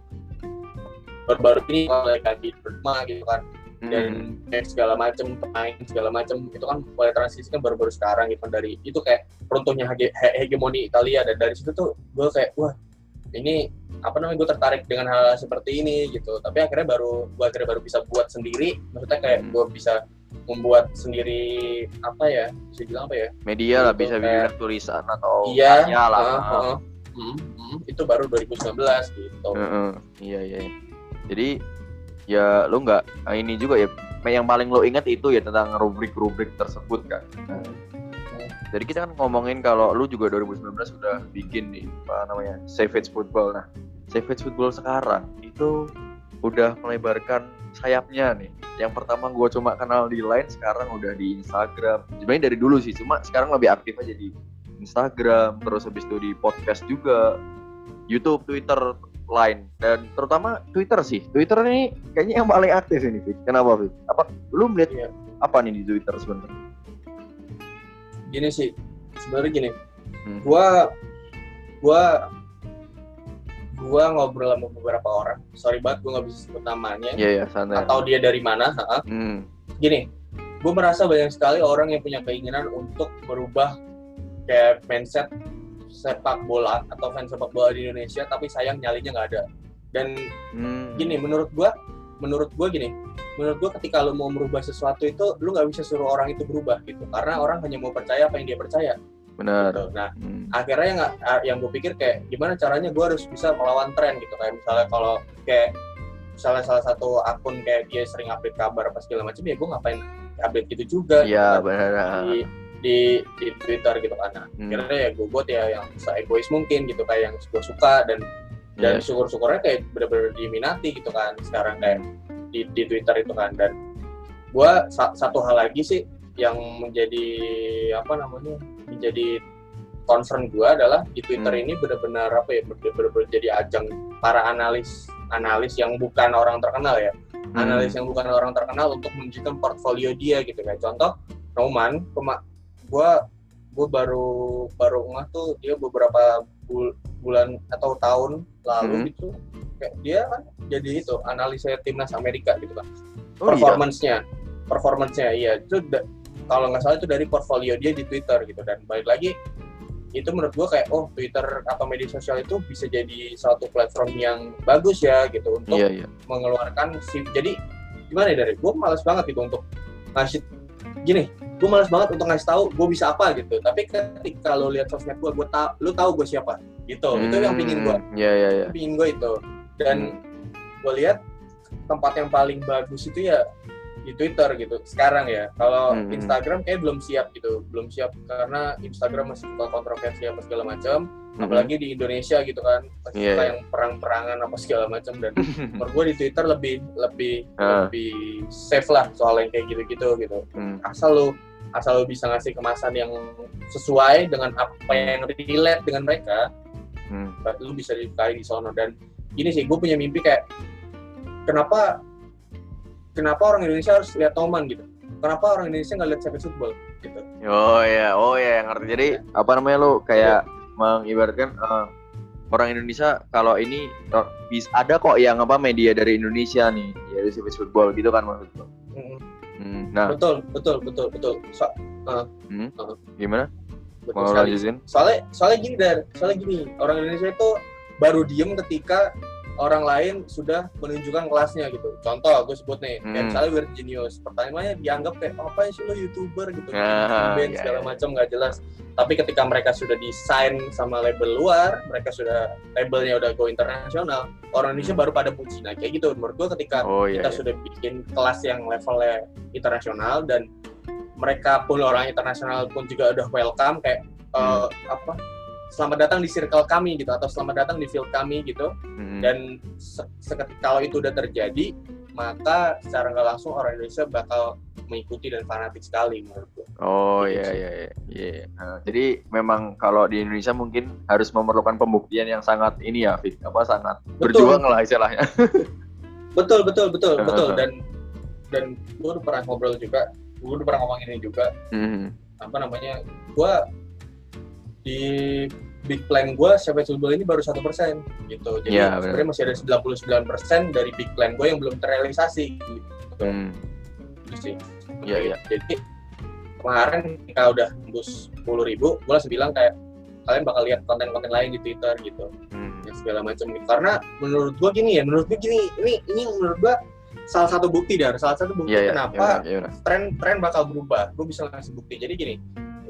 baru-baru ini mulai ganti rumah gitu kan. Hmm, dan kayak segala macam pemain segala macam itu kan mulai transisi kan baru-baru sekarang gitu. Kan dari itu kayak runtuhnya hege- he- hegemoni Italia. Dan dari situ tuh gue kayak wah ini apa namanya gue tertarik dengan hal seperti ini gitu tapi akhirnya baru gue akhirnya baru bisa buat sendiri maksudnya kayak Hmm. gue bisa membuat sendiri apa ya bisa bilang apa ya media lah Gitu, bisa kayak- bilang tulisan atau iya lah. uh, uh, mm, mm, itu baru 2019 gitu Heeh, Iya iya. Jadi ya lu nggak ah, ini juga ya yang paling lo ingat itu ya tentang rubrik-rubrik tersebut kan. Hmm. Jadi kita kan ngomongin kalau lu juga 2019 sudah bikin nih apa namanya Savage Football. Nah, Savage Football sekarang itu udah melebarkan sayapnya nih. Yang pertama gue cuma kenal di Line, sekarang udah di Instagram. Sebenarnya dari dulu sih, cuma sekarang lebih aktif aja di Instagram, terus habis itu di podcast juga, YouTube, Twitter, Line, dan terutama Twitter sih. Twitter ini kayaknya yang paling aktif ini, Fik. Kenapa, Fik? Apa lu melihat Iya. apa nih di Twitter sebenarnya? gini sih sebenarnya gini Hmm. gua gua gue ngobrol sama beberapa orang sorry banget gue nggak bisa sebut namanya Iya ya santai. atau dia dari mana ha? Hmm. gini gue merasa banyak sekali orang yang punya keinginan untuk merubah kayak mindset sepak bola atau fans sepak bola di Indonesia tapi sayang nyalinya nggak ada dan Hmm. gini menurut gue menurut gue gini menurut gue ketika lu mau merubah sesuatu itu lu nggak bisa suruh orang itu berubah gitu karena orang hanya mau percaya apa yang dia percaya Benar. gitu. nah Hmm. akhirnya yang yang gue pikir kayak gimana caranya gue harus bisa melawan tren gitu kayak misalnya kalau kayak misalnya salah satu akun kayak dia sering update kabar apa segala macam ya gue ngapain update gitu juga gitu Iya kan. benar. di, di di Twitter gitu kan nah, Hmm. akhirnya ya gue buat ya yang se egois mungkin gitu kayak yang gue suka dan dan Iya. syukur-syukurnya kayak bener-bener diminati gitu kan sekarang kayak di, di Twitter itu kan dan gue satu hal lagi sih yang menjadi apa namanya menjadi concern gue adalah di Twitter Hmm. ini benar-benar apa ya benar-benar jadi ajang para analis analis yang bukan orang terkenal ya Hmm. analis yang bukan orang terkenal untuk menunjukkan portfolio dia gitu kayak contoh Roman kema gua gua baru baru ngeh tuh dia beberapa bul- bulan atau tahun lalu Hmm. gitu kayak dia kan jadi itu analisnya timnas Amerika gitu kan Oh, iya. performance-nya performance-nya iya itu kalau nggak salah itu dari portfolio dia di Twitter gitu dan balik lagi itu menurut gua kayak oh Twitter atau media sosial itu bisa jadi suatu platform yang bagus ya gitu untuk Iya iya. mengeluarkan si jadi gimana ya dari gue malas banget gitu untuk ngasih gini gue malas banget untuk ngasih tahu gue bisa apa gitu tapi ketika lo lihat sosmed gue gue tahu lu tahu gue siapa gitu itu yang pingin gue Hmm. Iya iya iya. pingin gue itu dan gue lihat tempat yang paling bagus itu ya di Twitter gitu sekarang ya kalau Hmm. Instagram kayak belum siap gitu belum siap karena Instagram masih suka kontroversi apa segala macam Hmm. apalagi di Indonesia gitu kan masih Iya, suka yang perang-perangan apa segala macam dan menurut gue di Twitter lebih lebih Ah. lebih safe lah soal yang kayak gitu-gitu gitu Hmm. asal lu asal lu bisa ngasih kemasan yang sesuai dengan apa yang relate dengan mereka Hmm. lu bisa disukai di sono dan gini sih gue punya mimpi kayak kenapa kenapa orang Indonesia harus lihat Toman gitu? Kenapa orang Indonesia nggak lihat Champions Football gitu? Oh iya, oh iya, ngerti. Jadi apa namanya lo kayak mengibaratkan eh, orang Indonesia kalau ini eh, bis ada kok yang apa media dari Indonesia nih, ya dari sepak football gitu kan maksud lo. Mm, Hmm, Nah, betul betul betul betul. So, gimana? betul Mau sekali. lanjutin? soalnya soalnya gini dar. Soalnya gini orang Indonesia itu baru diem ketika orang lain sudah menunjukkan kelasnya gitu contoh gue sebut nih kayak Hmm. misalnya Weird Genius pertanyaannya dianggap kayak "Oh, apa sih lo youtuber gitu Ah, band iya, segala iya. macam nggak jelas tapi ketika mereka sudah desain sama label luar mereka sudah labelnya udah go internasional orang Indonesia Hmm. baru pada puji nah kayak gitu menurut gue ketika Oh iya. kita iya. sudah bikin kelas yang levelnya internasional dan mereka pun orang internasional pun juga udah welcome kayak Hmm. eh, apa selamat datang di circle kami gitu atau selamat datang di field kami gitu Hmm. dan se- seketika kalau itu udah terjadi maka secara nggak langsung orang Indonesia bakal mengikuti dan fanatik sekali menurut gue. Oh Gitu iya iya iya. iya. Nah, jadi memang kalau di Indonesia mungkin harus memerlukan pembuktian yang sangat ini ya, Fik. Apa sangat Betul. berjuang lah istilahnya. Betul betul betul betul dan dan gue udah pernah ngobrol juga, gue udah pernah ngomong ini juga Hmm. apa namanya gue di big plan gue sampai football ini baru satu persen gitu jadi benar. sebenarnya masih ada 99 persen dari big plan gue yang belum terrealisasi gitu Hmm. Gitu sih Iya, iya. jadi kemarin ketika udah tembus 10 ribu gue langsung bilang kayak kalian bakal lihat konten-konten lain di Twitter gitu Hmm. ya segala macam gitu. karena menurut gue gini ya menurut gue gini ini ini menurut gue salah satu bukti dar salah satu bukti Iya iya. kenapa Iya, iya, iya. tren tren bakal berubah gue bisa ngasih bukti jadi gini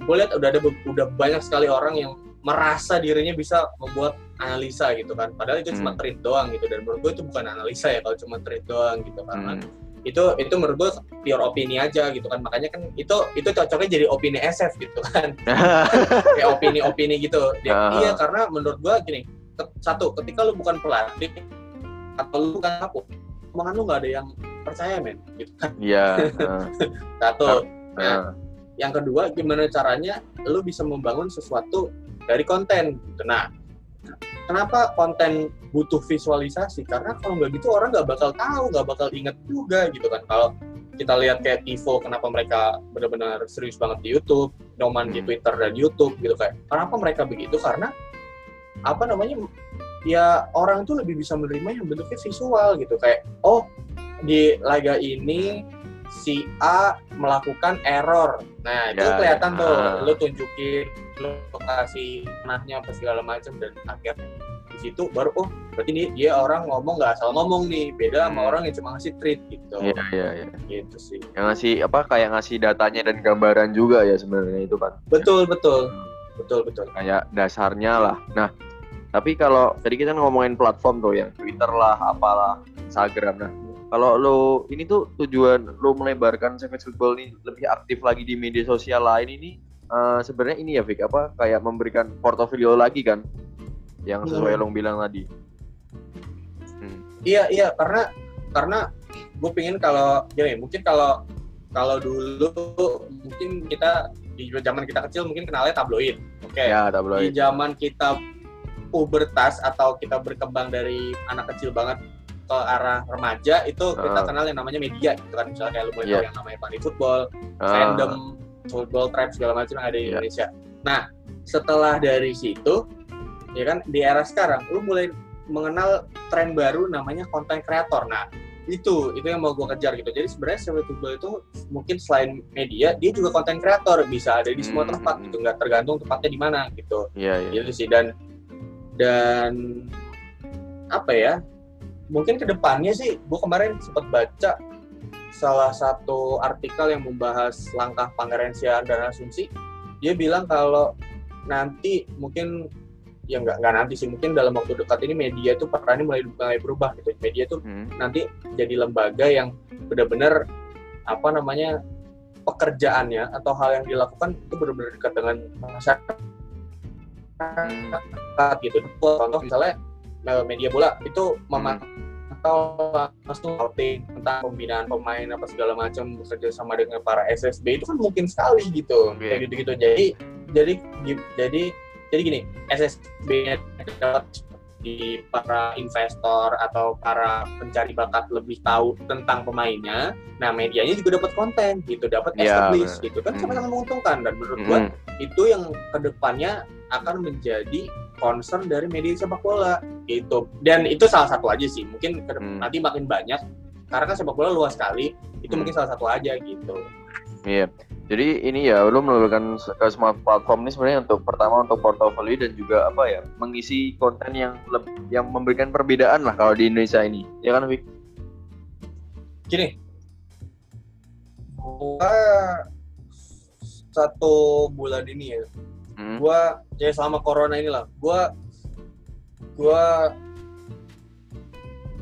gue lihat udah ada udah banyak sekali orang yang merasa dirinya bisa membuat analisa gitu kan padahal itu cuma Hmm. tweet doang gitu dan menurut gue itu bukan analisa ya kalau cuma tweet doang gitu karena Hmm. itu itu menurut gue pure opini aja gitu kan makanya kan itu itu cocoknya jadi opini SF gitu kan kayak opini-opini gitu Dia- Ah. iya karena menurut gue gini satu ketika lu bukan pelatih atau lu bukan aku omongan lu nggak ada yang percaya men gitu kan Iya. heeh, satu heeh. Yang kedua gimana caranya lu bisa membangun sesuatu dari konten gitu. nah kenapa konten butuh visualisasi karena kalau nggak gitu orang nggak bakal tahu nggak bakal inget juga gitu kan kalau kita lihat kayak Tivo kenapa mereka benar-benar serius banget di YouTube Noman di Hmm. Twitter dan YouTube gitu kayak kenapa mereka begitu karena apa namanya ya orang tuh lebih bisa menerima yang bentuknya visual gitu kayak oh di laga ini si A melakukan error. Nah, itu Ya, kelihatan ya. tuh, Ah. lu tunjukin lokasi tanahnya apa segala macam dan akhirnya di situ baru oh berarti nih dia orang ngomong nggak asal ngomong nih beda sama Hmm. orang yang cuma ngasih tweet gitu Iya, iya, iya. gitu sih Yang ngasih apa kayak ngasih datanya dan gambaran juga ya sebenarnya itu kan. betul betul betul betul kayak dasarnya lah. Nah, tapi kalau tadi kita ngomongin platform tuh yang Twitter lah, apalah, Instagram. Nah, kalau lo ini tuh tujuan lo melebarkan Savage Football ini lebih aktif lagi di media sosial lain ini eh, sebenarnya ini ya Vic apa kayak memberikan portofolio lagi kan yang sesuai Hmm. lo bilang tadi. Hmm. iya iya karena karena gue pengen kalau gini mungkin kalau kalau dulu mungkin kita di zaman kita kecil mungkin kenalnya tabloid oke Ya, di tabloid. zaman kita pubertas atau kita berkembang dari anak kecil banget ke arah remaja itu kita Ah. kenal yang namanya media gitu kan misalnya kayak lu Iya. tahu yang namanya Funny Football, Ah, Fandom, Football Tribe segala macam yang ada di Iya. Indonesia. Nah setelah dari situ ya kan di era sekarang lu mulai mengenal tren baru namanya content creator. Nah itu itu yang mau gue kejar gitu. Jadi sebenarnya Savage Football itu mungkin selain media dia juga content creator bisa ada di semua Hmm, tempat hmm, gitu nggak tergantung tempatnya di mana gitu Iya, iya. gitu sih dan dan apa ya mungkin ke depannya sih gue kemarin sempat baca salah satu artikel yang membahas langkah pangerensiaan dan asumsi dia bilang kalau nanti mungkin ya nggak nggak nanti sih mungkin dalam waktu dekat ini media tuh perannya mulai mulai berubah gitu media tuh Hmm. nanti jadi lembaga yang benar-benar apa namanya pekerjaannya atau hal yang dilakukan itu benar-benar dekat dengan masyarakat gitu. Contoh misalnya media bola itu memantau langsung scouting tentang pembinaan pemain apa segala macam bekerja sama dengan para SSB itu kan mungkin sekali gitu Oke. kayak gitu-gitu. Jadi jadi jadi jadi gini SSB dapat di para investor atau para pencari bakat lebih tahu tentang pemainnya. Nah, medianya juga dapat konten gitu, dapat Iya, establish gitu kan Hmm. sama-sama menguntungkan dan menurut gua Hmm. itu yang ke depannya akan menjadi concern dari media sepak bola gitu. Dan itu salah satu aja sih. Mungkin Hmm. nanti makin banyak karena kan sepak bola luas sekali. Itu Hmm. mungkin salah satu aja gitu. Iya. Jadi ini ya lo melakukan semua platform ini sebenarnya untuk pertama untuk portofolio dan juga apa ya mengisi konten yang leb- yang memberikan perbedaan lah kalau di Indonesia ini. Ya kan Vic? Gini, gua satu bulan ini ya, Hmm. gua ya selama corona inilah, gua gua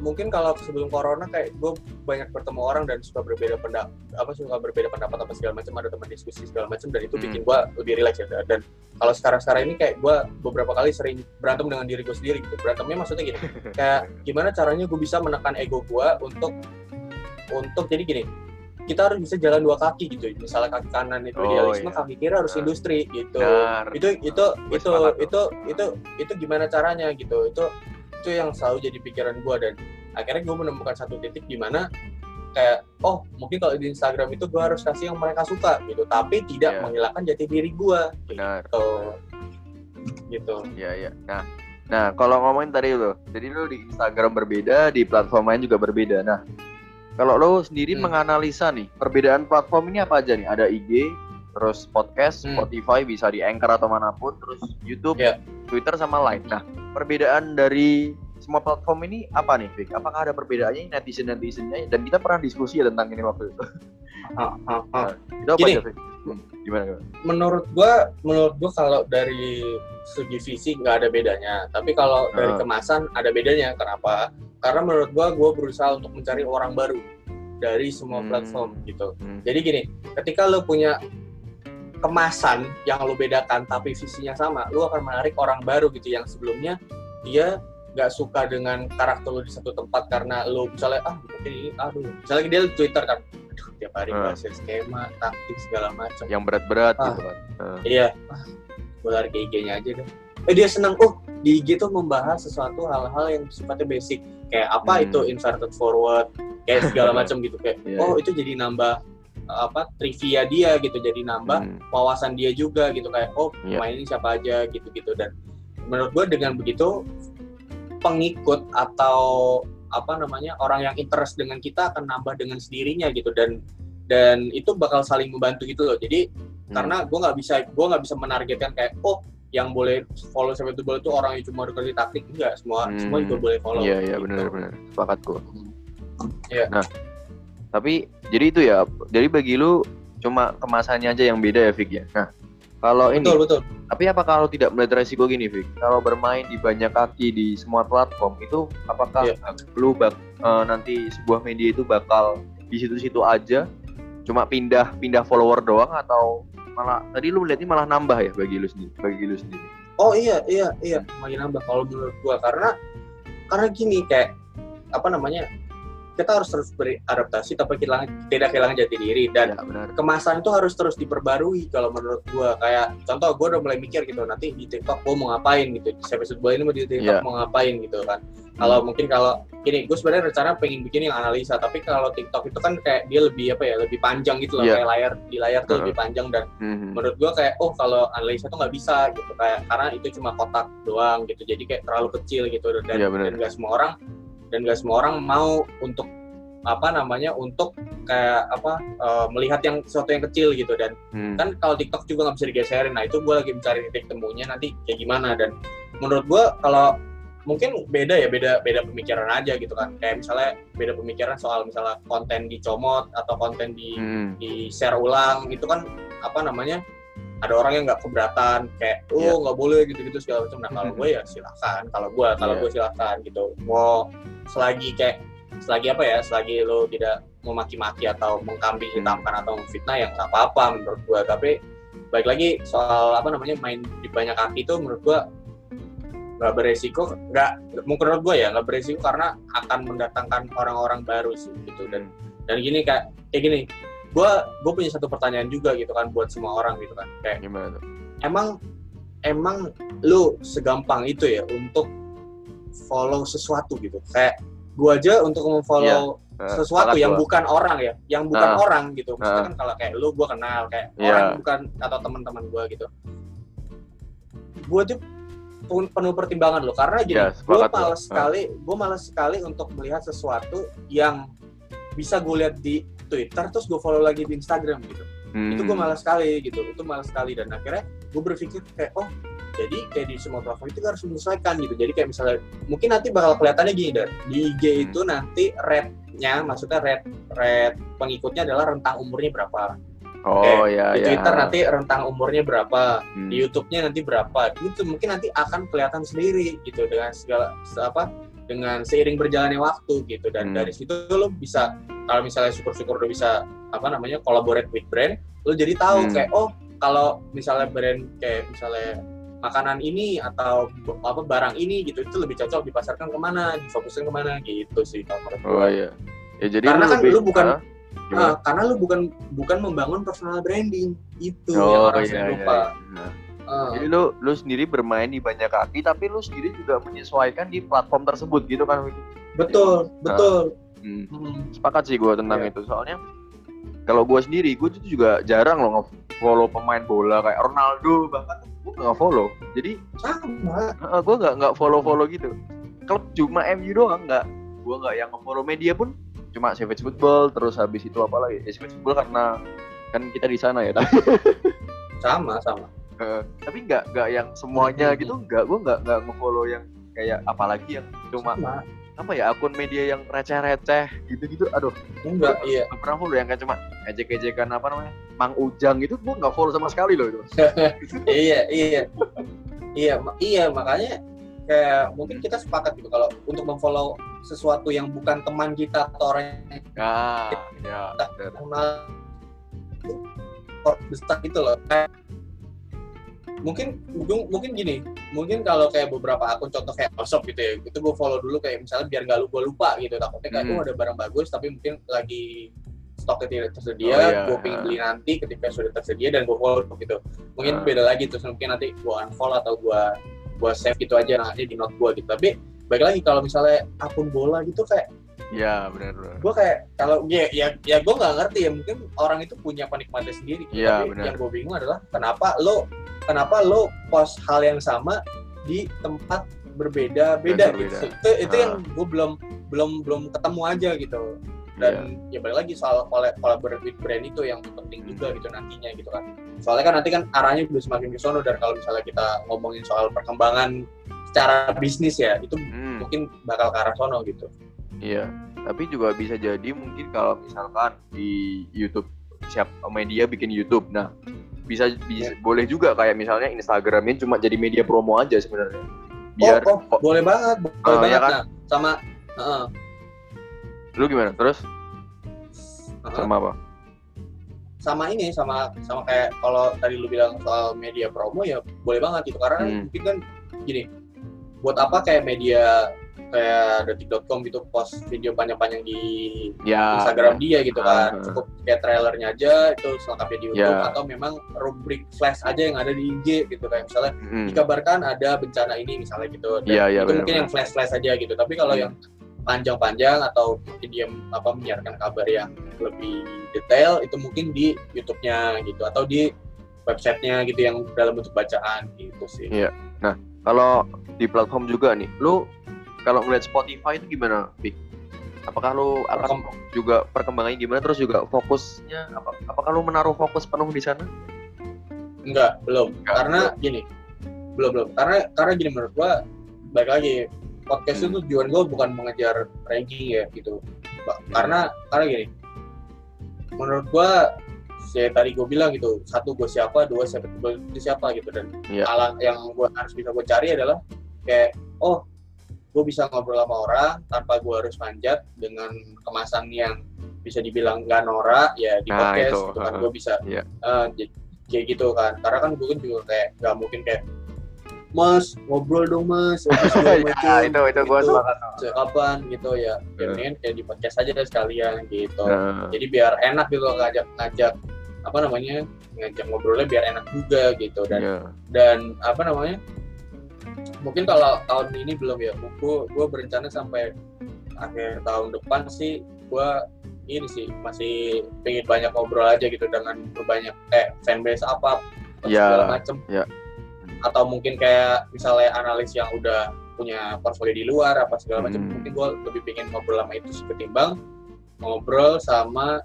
mungkin kalau sebelum corona kayak gue banyak bertemu orang dan suka berbeda pendapat apa suka berbeda pendapat apa segala macam ada teman diskusi segala macam dan itu Hmm. bikin gue lebih rileks ya dan kalau sekarang sekarang ini kayak gue beberapa kali sering berantem dengan diri gue sendiri gitu berantemnya maksudnya gini kayak gimana caranya gue bisa menekan ego gue untuk untuk jadi gini kita harus bisa jalan dua kaki gitu misalnya kaki kanan itu Oh, idealisme iya. kaki kiri harus Nah. industri gitu Benar. itu itu Gue itu itu itu itu gimana caranya gitu itu itu yang selalu jadi pikiran gue dan akhirnya gue menemukan satu titik di mana kayak oh mungkin kalau di Instagram itu gue harus kasih yang mereka suka gitu tapi tidak Iya. menghilangkan jati diri gue Benar. gitu gitu Iya, iya. Nah, nah kalau ngomongin tadi lo, jadi lo di Instagram berbeda, di platform lain juga berbeda. Nah, kalau lo sendiri Hmm. menganalisa nih, perbedaan platform ini apa aja nih? Ada IG, terus podcast, Hmm. Spotify bisa di Anchor atau mana pun, terus YouTube, Iya. Twitter sama lain. Nah, perbedaan dari semua platform ini apa nih, Vic? Apakah ada perbedaannya netizen netizennya? Dan kita pernah diskusi ya tentang ini waktu itu. Ha, ha, ha. Itu apa Gini. aja, Vic? Hmm, Gimana? gimana? menurut gue menurut gue kalau dari segi visi nggak ada bedanya tapi kalau dari Ah. kemasan ada bedanya kenapa karena menurut gue gue berusaha untuk mencari orang baru dari semua Hmm. platform gitu Hmm. Jadi gini, ketika lo punya kemasan yang lo bedakan tapi visinya sama, lo akan menarik orang baru gitu yang sebelumnya dia nggak suka dengan karakter lo di satu tempat karena lo misalnya ah mungkin ini aduh misalnya dia di Twitter kan aduh tiap hari Hmm. bahas skema taktik segala macam Yang berat-berat Ah. gitu kan. Hmm. iya ah, gue lari ke IG-nya aja deh eh dia seneng oh di IG tuh membahas sesuatu hal-hal yang sifatnya basic kayak apa Hmm. itu inverted forward kayak segala macam gitu kayak Iya, oh itu jadi nambah apa trivia dia gitu jadi nambah Hmm. wawasan dia juga gitu kayak oh Iya. pemain ini siapa aja gitu-gitu dan menurut gue dengan begitu pengikut atau apa namanya orang yang interest dengan kita akan nambah dengan sendirinya gitu dan dan itu bakal saling membantu gitu loh jadi Hmm. karena gue nggak bisa gue nggak bisa menargetkan kayak oh yang boleh follow sampai itu itu orang yang cuma dikasih taktik enggak semua Hmm. semua juga boleh follow Iya iya gitu. benar benar sepakat gua. Iya. Nah, tapi jadi itu ya. Jadi bagi lu cuma kemasannya aja yang beda ya Vic ya. Nah, kalau ini betul betul tapi apa kalau tidak melihat resiko gini Vic? Kalau bermain di banyak kaki di semua platform itu apakah Iya. lu bak eh, nanti sebuah media itu bakal di situ-situ aja cuma pindah pindah follower doang atau malah tadi lu melihatnya malah nambah ya bagi lu sendiri bagi lu sendiri. oh iya iya iya. Makin nambah kalau menurut gue karena karena gini kayak apa namanya kita harus terus beradaptasi tapi kehilangan, tidak kehilangan jati diri. Dan ya benar. kemasan itu harus terus diperbarui kalau menurut gua. Kayak contoh gua udah mulai mikir gitu nanti di TikTok gua mau ngapain gitu. Di episode bola ini mau di TikTok Iya. mau ngapain gitu kan kalau mungkin kalau gini gue sebenarnya rencana pengen bikin yang analisa tapi kalau TikTok itu kan kayak dia lebih apa ya lebih panjang gitu loh Iya. kayak layar di layar tuh Heeh. lebih panjang dan Mhm. menurut gua kayak oh kalau analisa tuh nggak bisa gitu kayak karena itu cuma kotak doang gitu jadi kayak terlalu kecil gitu dan Iya, benar. dan nggak semua orang dan nggak semua orang mau untuk apa namanya untuk kayak apa eh, melihat yang sesuatu yang kecil gitu dan Hmm. kan kalau TikTok juga nggak bisa digeserin nah itu gue lagi mencari titik temunya nanti kayak gimana dan menurut gue kalau mungkin beda ya beda beda pemikiran aja gitu kan kayak misalnya beda pemikiran soal misalnya konten dicomot atau konten di Hmm. di share ulang itu kan apa namanya ada orang yang nggak keberatan kayak oh nggak boleh gitu-gitu segala macam nah kalau gue ya silakan kalau gue kalau Iya. gue silakan gitu mau selagi kayak selagi apa ya selagi lo tidak memaki-maki atau mengkambing Hmm. hitamkan atau memfitnah ya nggak apa-apa menurut gue tapi baik lagi soal apa namanya main di banyak kaki itu menurut gue nggak beresiko nggak mungkin menurut gue ya nggak beresiko karena akan mendatangkan orang-orang baru sih gitu dan dan gini kayak kayak gini gue gue punya satu pertanyaan juga gitu kan buat semua orang gitu kan kayak gimana tuh? emang emang lu segampang itu ya untuk follow sesuatu gitu kayak gue aja untuk memfollow Eh, sesuatu yang gua. bukan orang ya yang bukan Ah. orang gitu maksudnya Ah. kan kalau kayak lu gue kenal kayak Iya. orang bukan atau teman-teman gue gitu gue tuh penuh pertimbangan loh karena gini Iya, gue sepakat gua. malas Ah. sekali gue malas sekali untuk melihat sesuatu yang bisa gue lihat di Twitter terus gue follow lagi di Instagram gitu Hmm. itu gue malas sekali gitu itu malas sekali dan akhirnya gue berpikir kayak oh jadi kayak di semua platform itu harus menyesuaikan gitu jadi kayak misalnya mungkin nanti bakal kelihatannya gini dan di IG Hmm. itu nanti rate-nya maksudnya rate rate pengikutnya adalah rentang umurnya berapa Oh ya di ya. Twitter nanti rentang umurnya berapa Hmm. di YouTube-nya nanti berapa gitu mungkin nanti akan kelihatan sendiri gitu dengan segala se- apa dengan seiring berjalannya waktu gitu dan Hmm. dari situ lo bisa kalau misalnya syukur-syukur lo bisa apa namanya collaborate with brand lo jadi tahu Hmm. kayak oh kalau misalnya brand kayak misalnya makanan ini atau apa barang ini gitu itu lebih cocok dipasarkan ke mana difokuskan ke mana gitu sih kalau menurut Oh iya. Ya jadi Karena kan lebih- lu bukan-? Gimana? Ah, karena lu bukan bukan membangun personal branding itu yang Oh orang iya sering iya. lupa iya. Ah. Jadi lu lu sendiri bermain di banyak kaki tapi lu sendiri juga menyesuaikan di platform tersebut gitu kan betul betul Hmm. Hmm. Sepakat sih gue tentang Iya. itu soalnya kalau gue sendiri gue tuh juga jarang loh nge-follow pemain bola kayak Ronaldo bahkan gue nggak follow. Jadi sama gue nggak nggak follow follow gitu. Klub cuma MU doang nggak. Gue nggak yang nge-follow media pun cuma Savage Football terus habis itu apa lagi? Ya, Savage Football karena kan kita di sana ya. Tapi, sama sama eh, tapi nggak nggak yang semuanya Hmm. gitu nggak. Gue nggak nggak nge-follow yang kayak apalagi yang cuma sama apa ya akun media yang receh-receh gitu-gitu. Aduh enggak iya pernah follow yang kayak cuma ejek-ejekan apa namanya Mang Ujang itu gue nggak follow sama sekali loh itu iya iya iya iya makanya kayak mungkin kita sepakat gitu kalau untuk memfollow sesuatu yang bukan teman kita atau orang yang nah ya bener. kenal besar gitu loh kayak mungkin mungkin gini mungkin kalau kayak beberapa akun contoh kayak Osop gitu ya itu gue follow dulu kayak misalnya biar nggak lu gue lupa gitu takutnya kayak Hmm. oh ada barang bagus tapi mungkin lagi stoknya tidak tersedia Oh, iya. gue pengen beli nanti ketika sudah tersedia dan gue follow gitu Ah. mungkin beda lagi terus mungkin nanti gue unfollow atau gue gue save gitu aja nanti di note gue gitu tapi baik lagi kalau misalnya akun bola gitu kayak ya benar benar gue kayak kalau ya ya, ya gue nggak ngerti ya mungkin orang itu punya penikmatnya sendiri gitu. Iya, tapi benar. yang gue bingung adalah kenapa lo kenapa lo post hal yang sama di tempat berbeda beda berbeda. gitu itu itu Ah. yang gue belum belum belum ketemu aja gitu dan Iya. ya balik lagi soal collab collaborate brand itu yang penting juga gitu nantinya gitu kan soalnya kan nanti kan arahnya udah semakin ke sono dan kalau misalnya kita ngomongin soal perkembangan secara bisnis ya itu Hmm, mungkin bakal ke arah sono gitu iya. Tapi juga bisa jadi mungkin kalau misalkan di YouTube siap media bikin YouTube. Nah, bisa bisa boleh juga kayak misalnya Instagramnya cuma jadi media promo aja sebenarnya. Biar oh, oh, boleh banget boleh iya banget kan? nah sama heeh, lu gimana? Terus heeh. sama apa? sama ini sama sama kayak kalau tadi lu bilang soal media promo ya boleh banget gitu karena Hmm. mungkin kan gini buat apa kayak media kayak detik.com gitu post video panjang-panjang di Ya. Instagram dia gitu kan Ah. cukup kayak trailernya aja itu selengkapnya di YouTube Ya. atau memang rubrik flash aja yang ada di IG gitu kayak misalnya Hmm. dikabarkan ada bencana ini misalnya gitu dan Iya, iya, itu mungkin yang flash flash aja gitu tapi kalau Hmm. yang panjang-panjang atau mungkin dia apa menyiarkan kabar yang lebih detail itu mungkin di YouTube-nya gitu atau di websitenya gitu yang dalam bentuk bacaan gitu sih Iya. Kalau di platform juga nih, lu kalau ngeliat Spotify itu gimana, Vic? Apakah lu akan juga perkembangannya gimana? Terus juga fokusnya apa? Apakah lu menaruh fokus penuh di sana? enggak belum Enggak, karena gini belum belum karena karena gini menurut gua baik lagi podcast Hmm. itu tujuan gua bukan mengejar ranking ya gitu Ba- karena karena gini menurut gua saya tadi gue bilang gitu satu gue siapa dua siapa itu siapa gitu dan Iya. alat yang gue harus bisa gue cari adalah kayak oh gue bisa ngobrol sama orang tanpa gue harus manjat dengan kemasan yang bisa dibilang nggak norak ya di Nah, podcast itu, gitu kan gue bisa Iya. eh, j- kayak gitu kan karena kan gue kan juga kayak nggak mungkin kayak mas ngobrol dong mas macam ya, itu itu gua Gitu. sepakat. Kapan gitu ya ya Heeh. mendingan kayak di podcast aja deh sekalian gitu Nah, jadi biar enak gitu ngajak ngajak apa namanya ngajak ngobrolnya biar enak juga gitu dan iya. dan apa namanya mungkin kalau tahun ini belum ya gue gue berencana sampai akhir tahun depan sih gue ini sih masih pengen banyak ngobrol aja gitu dengan berbanyak eh fanbase apa Ya, segala macem ya. atau mungkin kayak misalnya analis yang udah punya portfolio di luar apa segala macam Hmm. mungkin gue lebih pengen ngobrol sama itu sih ketimbang ngobrol sama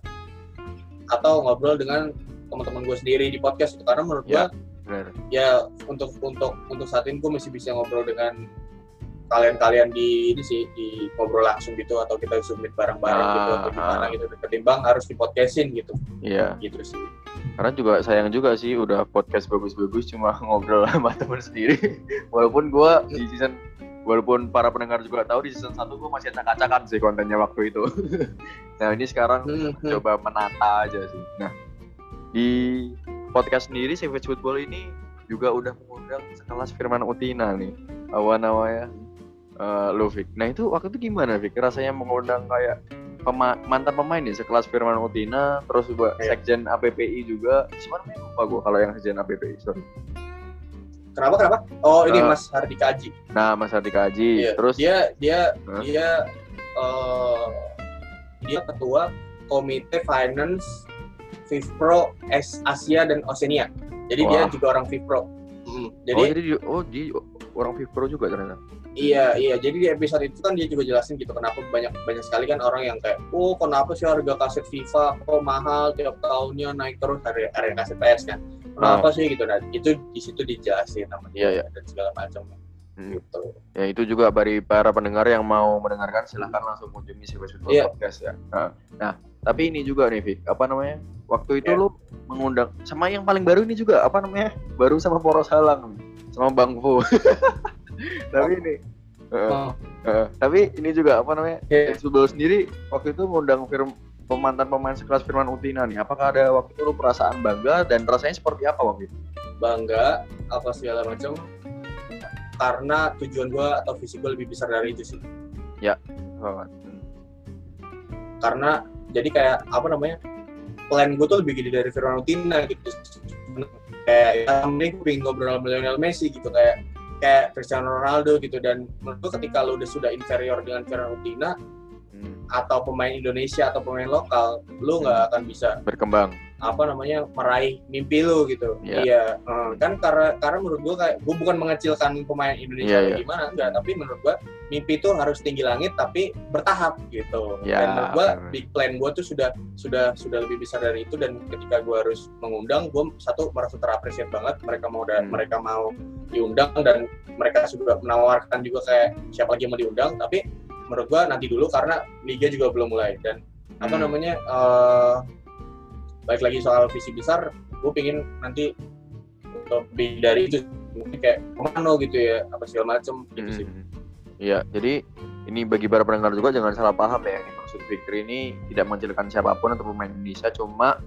atau ngobrol dengan teman-teman gue sendiri di podcast itu karena menurut gue Ya. Benar. ya untuk untuk untuk saat ini gue masih bisa ngobrol dengan kalian-kalian di ini sih di ngobrol langsung gitu atau kita submit bareng-bareng gitu atau Ah, gimana ah. gitu ketimbang harus di podcastin gitu Iya. gitu sih Karena juga sayang juga sih udah podcast bagus-bagus cuma ngobrol sama temen sendiri. Walaupun gua di season walaupun para pendengar juga tahu di season 1 gua masih acak-acakan sih kontennya waktu itu. nah, ini sekarang Hmm, hmm. coba menata aja sih. Nah, di podcast sendiri Savage Football ini juga udah mengundang sekelas Firman Utina nih. Awan namanya uh, Luvik. Nah, itu waktu itu gimana, Vic? Rasanya mengundang kayak pema- mantan pemain nih sekelas Firman Utina, terus juga Iya. sekjen APPI juga. Sebenarnya lupa gua kalau yang sekjen APPI, sorry. Kenapa kenapa oh ini Eh, Mas Hardika Aji Nah, Mas Ardika Haji, Iya, terus dia dia Hah? dia eh, dia ketua komite finance FIFPro S Asia dan Oceania. Jadi dia Wah. juga orang FIFPro. Mm, jadi oh jadi dia- oh di orang Vipro juga ternyata. iya iya jadi di episode itu kan dia juga jelasin gitu kenapa banyak banyak sekali kan orang yang kayak oh kenapa sih harga kaset FIFA kok mahal tiap tahunnya naik terus harga, harga kaset PS kan. Kenapa sih gitu nah itu di situ dijelasin sama dia Iya, iya. dan segala macam Hmm. gitu. Ya itu juga bagi para pendengar yang mau mendengarkan silahkan langsung kunjungi Savage Football Iya. Podcast ya. Nah, nah, tapi ini juga nih Vic, apa namanya? Waktu itu Iya. lu mengundang sama yang paling baru ini juga apa namanya? Baru sama Poros Halang sama Bang Fu. tapi ini Oh, eh, tapi ini juga apa namanya? Iya. Savage Football sendiri waktu itu mengundang firm pemantan pemain sekelas Firman Utina nih. Apakah ada waktu itu lu perasaan bangga dan rasanya seperti apa waktu itu? bangga apa segala macam karena tujuan gue atau visi gue lebih besar dari itu sih Oh, hmm. karena jadi kayak apa namanya plan gue tuh lebih gede dari Fiorentina gitu kayak ya, gue pengen ngobrol sama Lionel Messi gitu kayak kayak Cristiano Ronaldo gitu dan menurut gue ketika lo udah sudah inferior dengan Fiorentina Hmm. atau pemain Indonesia atau pemain lokal lo nggak akan bisa berkembang. apa namanya meraih mimpi lu gitu Iya. iya eh, kan karena karena menurut gua kayak gua bukan mengecilkan pemain Indonesia atau iya. gimana enggak tapi menurut gua mimpi itu harus tinggi langit tapi bertahap gitu Iya, dan menurut gua big plan gua tuh sudah sudah sudah lebih besar dari itu dan ketika gua harus mengundang gua satu merasa terapresiat banget mereka mau dan Hmm. mereka mau diundang dan mereka juga menawarkan juga kayak siapa lagi yang mau diundang tapi menurut gua nanti dulu karena liga juga belum mulai dan apa Hmm. namanya eh baik lagi soal visi besar gue pengen nanti lebih dari itu mungkin kayak komando gitu ya apa segala macem gitu sih Hmm. Iya, jadi ini bagi para pendengar juga jangan salah paham ya. Dimaksud Fikri ini tidak mengecilkan siapa pun atau pemain Indonesia, cuma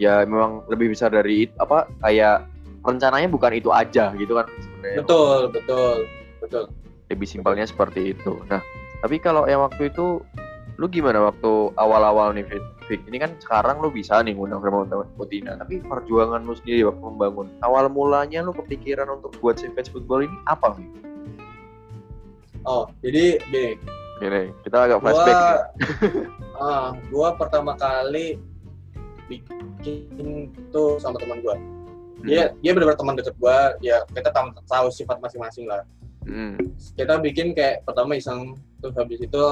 ya memang lebih besar dari it- apa kayak rencananya bukan itu aja gitu kan sebenarnya. betul betul betul Lebih simpelnya seperti itu. Nah, tapi kalau yang waktu itu lu gimana waktu awal-awal nih Fik? Fik? Ini kan sekarang lu bisa nih ngundang Firman Putina, tapi perjuangan lu sendiri waktu membangun. Awal mulanya lu kepikiran untuk buat Savage Football ini apa, Fik? oh jadi gini Gini, kita agak flashback gua nih. ah gua pertama kali bikin tuh sama teman gua dia dia benar-benar teman deket gua ya kita tahu, tahu sifat masing-masing lah Hmm. kita bikin kayak pertama iseng terus habis itu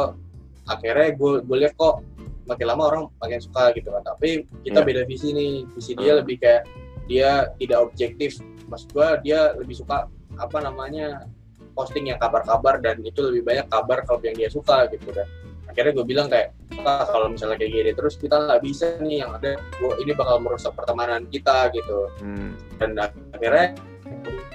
akhirnya gue gue lihat kok makin lama orang makin suka gitu kan. Tapi kita Iya. beda visi nih. Visi dia Hmm. lebih kayak dia tidak objektif. Maksud gue dia lebih suka apa namanya posting yang kabar-kabar dan itu lebih banyak kabar kalau yang dia suka gitu kan. Akhirnya gue bilang kayak "Pak, kalau misalnya kayak gini. Terus kita nggak bisa nih yang ada gua, ini bakal merusak pertemanan kita gitu. Hmm. dan akhirnya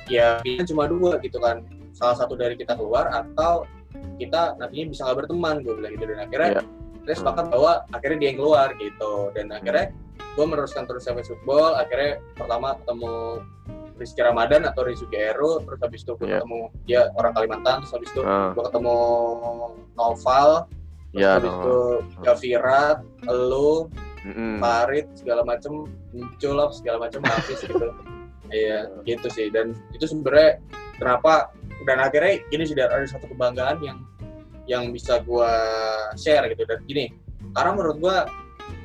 ya pilihan cuma dua gitu kan. Salah satu dari kita keluar atau kita nantinya bisa nggak berteman gue bilang gitu dan akhirnya Iya. kita sepakat bahwa akhirnya dia yang keluar gitu dan akhirnya gue meneruskan terus sampai football akhirnya pertama ketemu Rizky Ramadan atau Rizuki Eru terus habis itu gue Iya. ketemu dia orang Kalimantan terus habis itu Ah, gue ketemu Noval terus ya, habis no. itu Gavirat, Elu, Mm-mm. Farid segala macem muncul segala macem Hafiz gitu iya gitu sih dan itu sebenarnya kenapa dan akhirnya ini sudah ada satu kebanggaan yang yang bisa gua share gitu. Dan gini karena menurut gua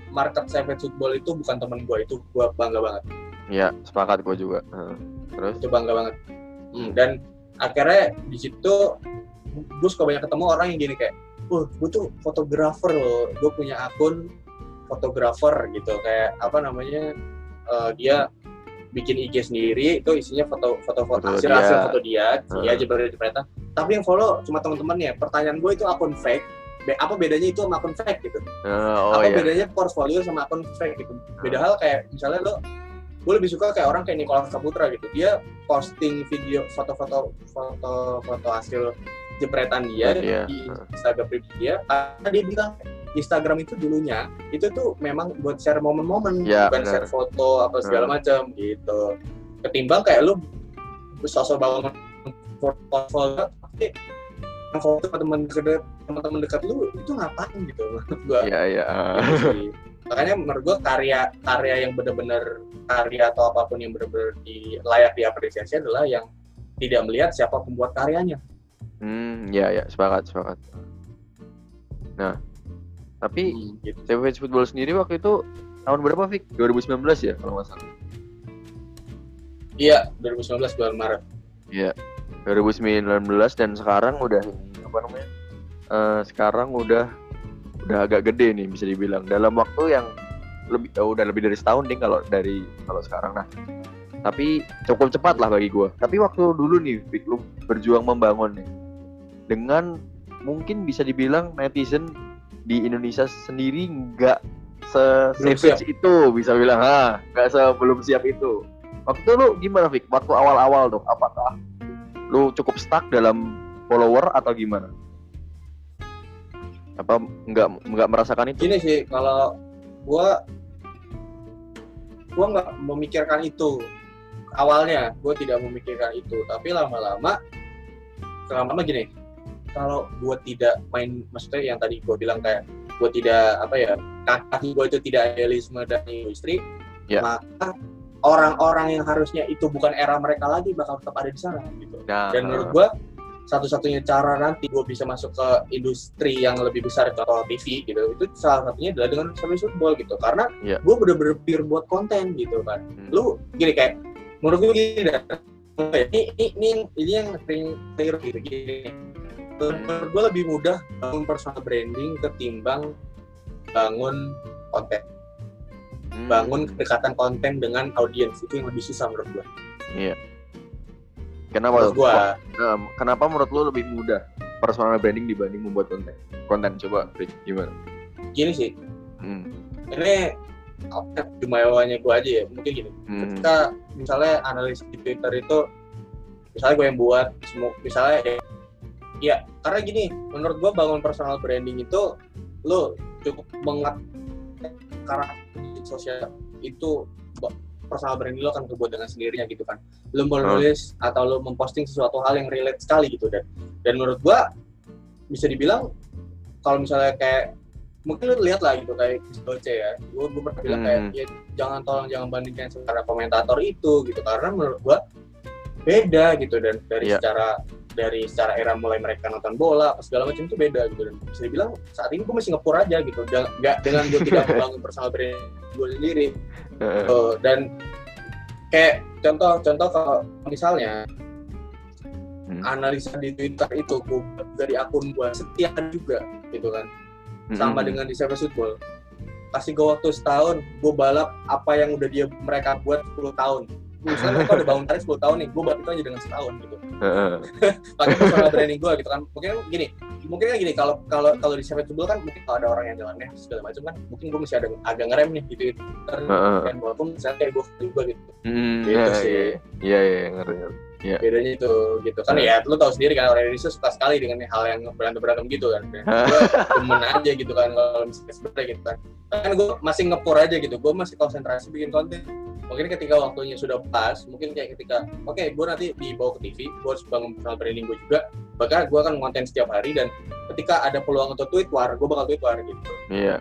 market savage football itu bukan temen gua itu gua bangga banget. Ya, sepakat gue juga. Terus? itu bangga banget. Hmm, dan akhirnya di situ gue suka banyak ketemu orang yang gini kayak wah gue tuh fotografer loh. Gue punya akun fotografer gitu. Kayak apa namanya eh, dia bikin IG sendiri itu isinya foto foto foto hasil dia. hasil foto dia dia Hmm. aja jepretan tapi yang follow cuma teman-temannya pertanyaan gue itu akun fake Be- apa bedanya itu sama akun fake gitu Eh, oh apa ya. bedanya portfolio sama akun fake gitu beda hal kayak misalnya lo gue lebih suka kayak orang kayak Nicholas Saputra gitu dia posting video foto-foto foto-foto hasil jepretan dia Iya. di Instagram pribadi dia karena dia bilang Instagram itu dulunya itu tuh memang buat share momen-momen Iya, bukan benar. share foto apa segala Hmm. macam gitu ketimbang kayak lu sosok bangun portfolio tapi yang foto teman dekat teman-teman dekat lu itu ngapain gitu menurut gua Iya, iya. Sih. makanya menurut gua karya karya yang benar-benar karya atau apa pun yang benar-benar di, layak diapresiasi adalah yang tidak melihat siapa pembuat karyanya Hmm, ya, ya, sepakat, sepakat. Nah, tapi Hmm, gitu. Football sendiri waktu itu tahun berapa, Fik? 2019 ya, kalau nggak salah. iya 2019 bulan Maret Iya. 2019 dan sekarang udah apa namanya? Eh, sekarang udah udah agak gede nih bisa dibilang dalam waktu yang lebih oh, udah lebih dari setahun ding kalau dari kalau sekarang nah tapi cukup cepat lah bagi gua. Tapi waktu dulu nih lu berjuang membangun nih dengan mungkin bisa dibilang netizen di Indonesia sendiri nggak se savage itu bisa bilang ha nggak sebelum siap itu. Waktu itu lu gimana Fik waktu awal-awal tuh apakah lu cukup stuck dalam follower atau gimana? Apa nggak nggak merasakan itu? Gini sih kalau gua gua nggak memikirkan itu awalnya gua tidak memikirkan itu tapi lama-lama lama-lama gini kalau gua tidak main maksudnya yang tadi gua bilang kayak gua tidak apa ya kaki gua itu tidak idealisme dan industri Ya. maka orang-orang yang harusnya itu bukan era mereka lagi bakal tetap ada di sana gitu nah dan menurut gua satu-satunya cara nanti gue bisa masuk ke industri yang lebih besar contoh TV gitu itu salah satunya adalah dengan service football gitu karena Iya. gue bener-bener pure buat konten gitu kan Hmm. lu gini kayak menurut gue gini dah ini ini ini, ini yang sering clear gitu gini menurut gue lebih mudah bangun personal branding ketimbang bangun konten Hmm. bangun kedekatan konten dengan audiens itu yang lebih susah menurut gue Iya. Kenapa? menurut gue Nah, kenapa menurut lo lebih mudah personal branding dibanding membuat konten? Konten coba, Rick, gimana? gini sih Hmm. ini apa, cuma jawabannya gue aja ya mungkin gini. Hmm. ketika misalnya analis di Twitter itu misalnya gue yang buat semua misalnya ya, ya karena gini menurut gue bangun personal branding itu lo cukup mengat karakter sosial itu personal branding lo akan terbuat dengan sendirinya gitu kan. Lo menulis atau lo memposting sesuatu hal yang relate sekali gitu dan dan menurut gue bisa dibilang kalau misalnya kayak mungkin lu lihat lah gitu kayak Doce ya gue gue pernah bilang kayak Hmm. ya jangan tolong jangan bandingkan secara komentator itu gitu karena menurut gua beda gitu dan dari Iya. secara dari secara era mulai mereka nonton bola apa segala macam itu beda gitu dan bisa dibilang saat ini gue masih ngepur aja gitu nggak dengan gue tidak membangun personal brand gue sendiri. Uh, dan kayak contoh contoh kalau misalnya Hmm. analisa di Twitter itu gue dari akun gue setiap juga gitu kan sama Hmm. dengan di Service Football kasih gue waktu setahun gue balap apa yang udah dia mereka buat 10 tahun misalnya mereka udah bangun tarif 10 tahun nih gue balap itu aja dengan setahun gitu pakai personal branding gue gitu kan mungkin gini mungkin kan gini kalau kalau kalau di Service Football kan mungkin kalau ada orang yang jalannya segala macam kan mungkin gue masih ada agak ngerem nih gitu Heeh. dan walaupun misalnya kayak gue juga gitu Hmm, Gitu iya, sih. Iya, iya, ngerti. ngerti. Bedanya itu gitu. Kan ya lu tahu sendiri kan orang Indonesia suka sekali dengan hal yang berantem berantem gitu kan. Gue demen aja gitu kan kalau misalnya sebenarnya gitu kan. Kan gue masih ngepur aja gitu gue masih konsentrasi bikin konten. Mungkin ketika waktunya sudah pas mungkin kayak ketika oke gue nanti dibawa ke TV gue harus bangun personal branding gue juga. Bahkan gue akan konten setiap hari dan ketika ada peluang untuk tweet war gue bakal tweet war gitu. Iya.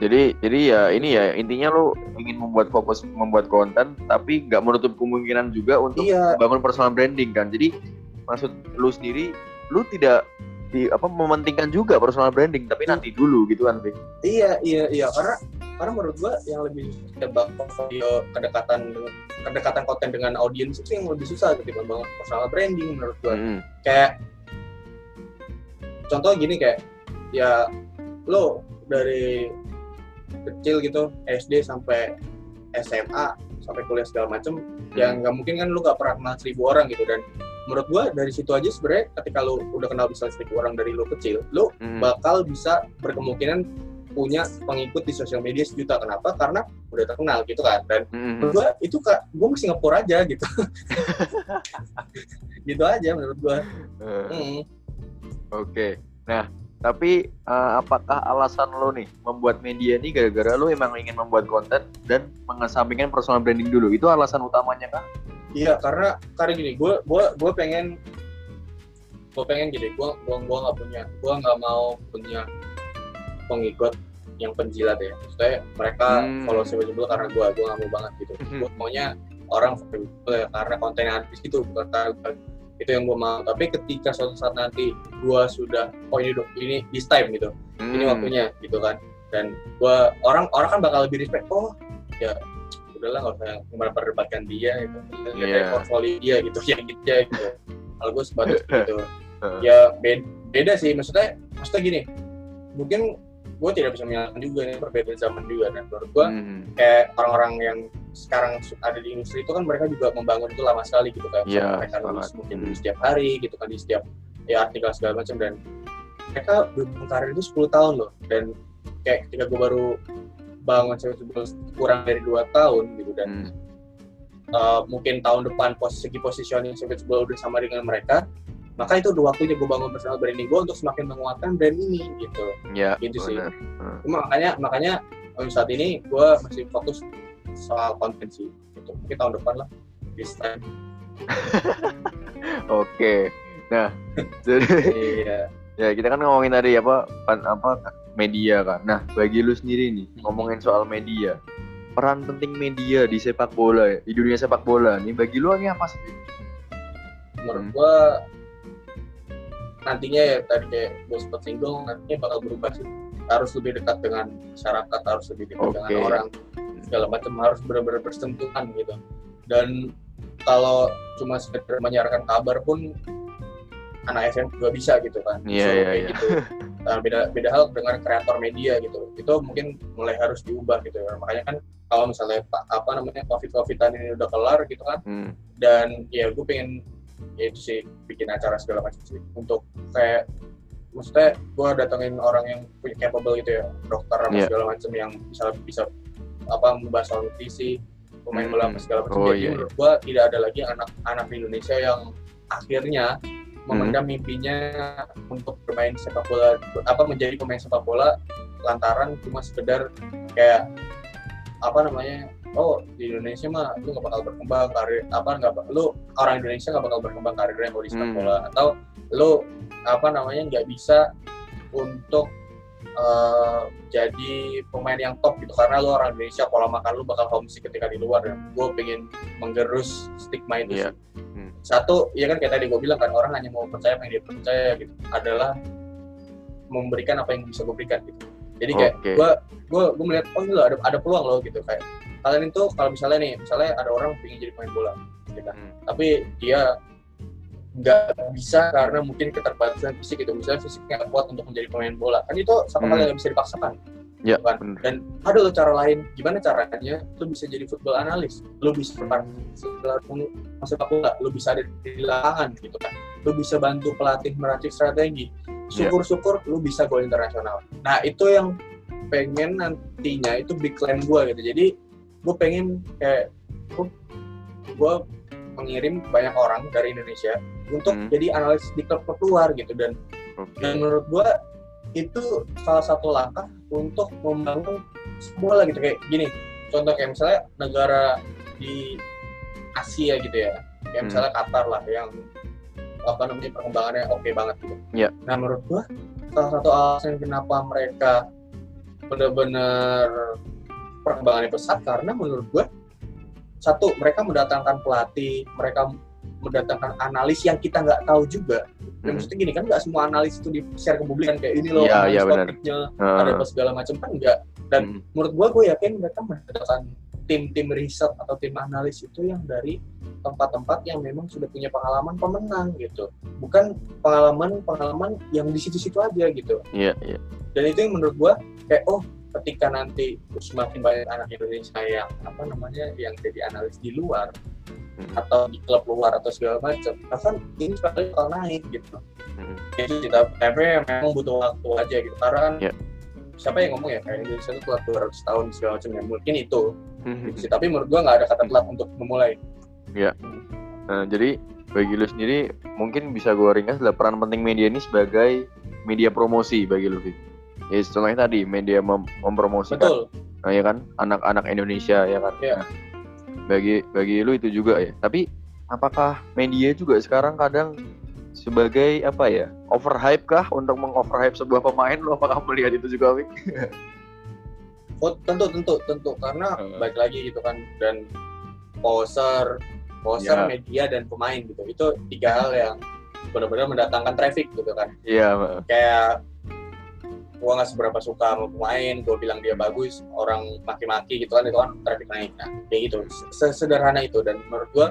Jadi jadi ya ini ya intinya lu ingin membuat fokus membuat konten tapi nggak menutup kemungkinan juga untuk iya bangun personal branding kan. Jadi maksud lu sendiri lu tidak di apa mementingkan juga personal branding tapi Hmm. nanti dulu gitu kan, Vic. iya iya iya karena karena menurut gue yang lebih tebak portfolio kedekatan kedekatan konten dengan audiens itu yang lebih susah ketimbang bangun personal branding menurut gue Hmm. kayak contoh gini kayak ya lo dari kecil gitu SD sampai SMA sampai kuliah segala macem Hmm. nggak mungkin kan lu nggak pernah kenal seribu orang gitu dan menurut gua dari situ aja sebenarnya ketika lu udah kenal bisa seribu orang dari lu kecil lu Hmm. bakal bisa berkemungkinan punya pengikut di sosial media sejuta kenapa karena udah terkenal gitu kan dan Hmm. menurut gua itu kak gua masih ngepur aja gitu gitu aja menurut gua Eh, Hmm. Oke. Nah, tapi eh, apakah alasan lo nih membuat media ini gara-gara lo emang ingin membuat konten dan mengesampingkan personal branding dulu? Itu alasan utamanya kah? Iya, karena karena gini, gue gue gue pengen gue pengen gini, gue gue gue nggak punya, gue nggak mau punya pengikut yang penjilat ya. Maksudnya mereka Hmm. follow dulu karena gue gue nggak mau banget gitu. Mhm. Gue maunya orang follow ya karena konten di situ bukan karena gua- itu yang gue mau. Tapi ketika suatu saat nanti gue sudah oh ini ini this time gitu, ini Hmm. waktunya gitu kan. Dan gue orang orang kan bakal lebih respect. Oh ya udahlah nggak usah memperdebatkan dia gitu. Iya. dari portfolio dia gitu ya gitu ya gitu. Kalau gue sebatas gitu. Ya beda, beda sih maksudnya maksudnya gini. Mungkin gue tidak bisa menyalahkan juga ini perbedaan zaman juga dan menurut gue Hmm. kayak orang-orang yang sekarang ada di industri itu kan mereka juga membangun itu lama sekali gitu kan Iya, mereka nulis mungkin Hmm. setiap hari gitu kan di setiap ya artikel segala macam dan mereka berhubung karir itu 10 tahun loh dan kayak ketika gue baru bangun bola kurang dari dua tahun gitu dan Hmm. uh, mungkin tahun depan posisi segi positioning bola udah sama dengan mereka maka itu udah waktunya gue bangun personal branding gue untuk semakin menguatkan brand ini gitu Ya, Gitu sih. Cuma makanya makanya saat ini gue masih fokus soal konten sih gitu. mungkin tahun depan lah this time Oke. Nah, jadi iya ya kita kan ngomongin tadi apa pan- apa media kan. Nah, bagi lu sendiri nih ngomongin soal media. Peran penting media di sepak bola ya, di dunia sepak bola nih bagi lu ini apa sih? menurut Hmm. gue nantinya ya tadi kayak gue sempat singgung nantinya bakal berubah sih harus lebih dekat dengan masyarakat harus lebih dekat Oke. dengan orang segala macam harus benar-benar bersentuhan gitu dan kalau cuma sekedar menyiarkan kabar pun anak SM juga bisa gitu kan Iya, So, iya, kayak iya. gitu Nah, beda beda hal dengan kreator media gitu itu mungkin mulai harus diubah gitu ya makanya kan kalau misalnya apa namanya covid covidan ini udah kelar gitu kan Hmm. dan ya gue pengen ya itu sih bikin acara segala macam sih untuk kayak maksudnya gue datengin orang yang punya capable gitu ya dokter apa Iya. segala macam yang bisa bisa apa membahas soal nutrisi pemain Hmm. bola apa segala macam Oh, jadi iya, menurut gue tidak ada lagi anak-anak di Indonesia yang akhirnya memendam Hmm. mimpinya untuk bermain sepak bola apa menjadi pemain sepak bola lantaran cuma sekedar kayak apa namanya oh di Indonesia mah lu gak bakal berkembang karir apa nggak lu orang Indonesia nggak bakal berkembang karirnya kalau di sepak Hmm. bola atau lu apa namanya nggak bisa untuk eh, jadi pemain yang top gitu karena lu orang Indonesia pola makan lu bakal homesick ketika di luar dan gue pengen menggerus stigma itu Iya. sih. Hmm. satu ya kan kayak tadi gue bilang kan orang hanya mau percaya apa yang dia percaya gitu adalah memberikan apa yang bisa gue berikan gitu jadi kayak gue gue gue melihat oh ini loh ada ada peluang loh gitu kayak kalian itu kalau misalnya nih misalnya ada orang pengen jadi pemain bola gitu kan Hmm. tapi dia nggak bisa karena mungkin keterbatasan fisik gitu misalnya fisiknya kuat untuk menjadi pemain bola kan itu sama Hmm. kali nggak bisa dipaksakan Ya, kan? bener. dan ada loh cara lain gimana caranya lu bisa jadi football analis lu bisa berpartisipasi masuk sepak bola lu bisa ada di lapangan gitu kan lu bisa bantu pelatih meracik strategi Iya. syukur-syukur lu bisa go internasional nah itu yang pengen nantinya itu big claim gue gitu jadi gue pengen kayak gue mengirim banyak orang dari Indonesia untuk Hmm. jadi analis di klub luar gitu dan Oke. dan menurut gua itu salah satu langkah untuk membangun bola gitu kayak gini contoh kayak misalnya negara di Asia gitu ya kayak Hmm. misalnya Qatar lah yang apa namanya perkembangannya oke banget gitu Iya. nah menurut gua salah satu alasan kenapa mereka benar-benar perkembangannya pesat karena menurut gua satu mereka mendatangkan pelatih mereka mendatangkan analis yang kita nggak tahu juga dan Hmm. maksudnya gini kan nggak semua analis itu di share ke publik kan kayak ini loh Iya, analis iya, benar. topiknya Ah. ada apa segala macam kan enggak dan Hmm. menurut gua gue yakin mereka mendatangkan tim-tim riset atau tim analis itu yang dari tempat-tempat yang memang sudah punya pengalaman pemenang gitu bukan pengalaman-pengalaman yang di situ-situ aja gitu Iya, iya. dan itu yang menurut gua kayak oh ketika nanti semakin banyak anak Indonesia yang apa namanya yang jadi analis di luar Hmm. atau di klub luar atau segala macam bahkan ini sekali bakal naik gitu Hmm. itu kita tapi memang butuh waktu aja gitu karena kan Ya. siapa yang ngomong ya kayak Indonesia itu telat 200 tahun segala macam ya mungkin itu Hmm. gitu sih. tapi menurut gua nggak ada kata telat untuk memulai Nah, jadi bagi lu sendiri mungkin bisa gue ringkas adalah peran penting media ini sebagai media promosi bagi lu, Vic. Ya, contohnya tadi media mem- mempromosikan, betul nah, ya kan, anak-anak Indonesia ya kan. Iya. Nah, bagi bagi lu itu juga ya. Tapi apakah media juga sekarang kadang sebagai apa ya overhype kah untuk mengoverhype sebuah pemain lu apakah melihat itu juga Vic? oh, tentu tentu tentu karena Hmm. baik lagi gitu kan dan poser poser Ya. media dan pemain gitu itu tiga hal yang benar-benar mendatangkan traffic gitu kan Iya, kayak gua nggak seberapa suka sama pemain gua bilang dia bagus orang maki-maki gitu kan itu kan traffic naik nah kayak gitu. Sesederhana itu dan menurut gua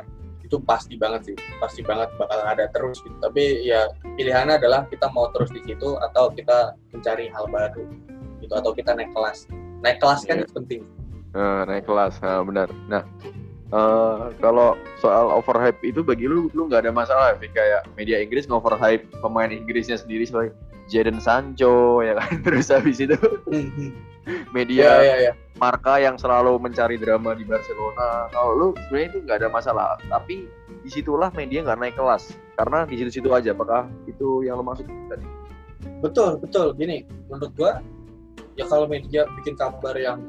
itu pasti banget sih pasti banget bakal ada terus gitu. Tapi ya pilihannya adalah kita mau terus di situ atau kita mencari hal baru gitu atau kita naik kelas. Naik kelas kan itu penting. Nah, naik kelas, nah, benar. Nah, eh, kalau soal overhype itu bagi lu, lu nggak ada masalah, Vic? kayak media Inggris nge-overhype pemain Inggrisnya sendiri sebagai Jadon Sancho, ya kan? Terus habis itu media Iya iya iya. Marka yang selalu mencari drama di Barcelona. Kalau lu sebenarnya itu nggak ada masalah, tapi di situlah media nggak naik kelas karena di situ-situ aja. Apakah itu yang lo maksud tadi? Betul, betul. Gini, menurut gua ya kalau media bikin kabar yang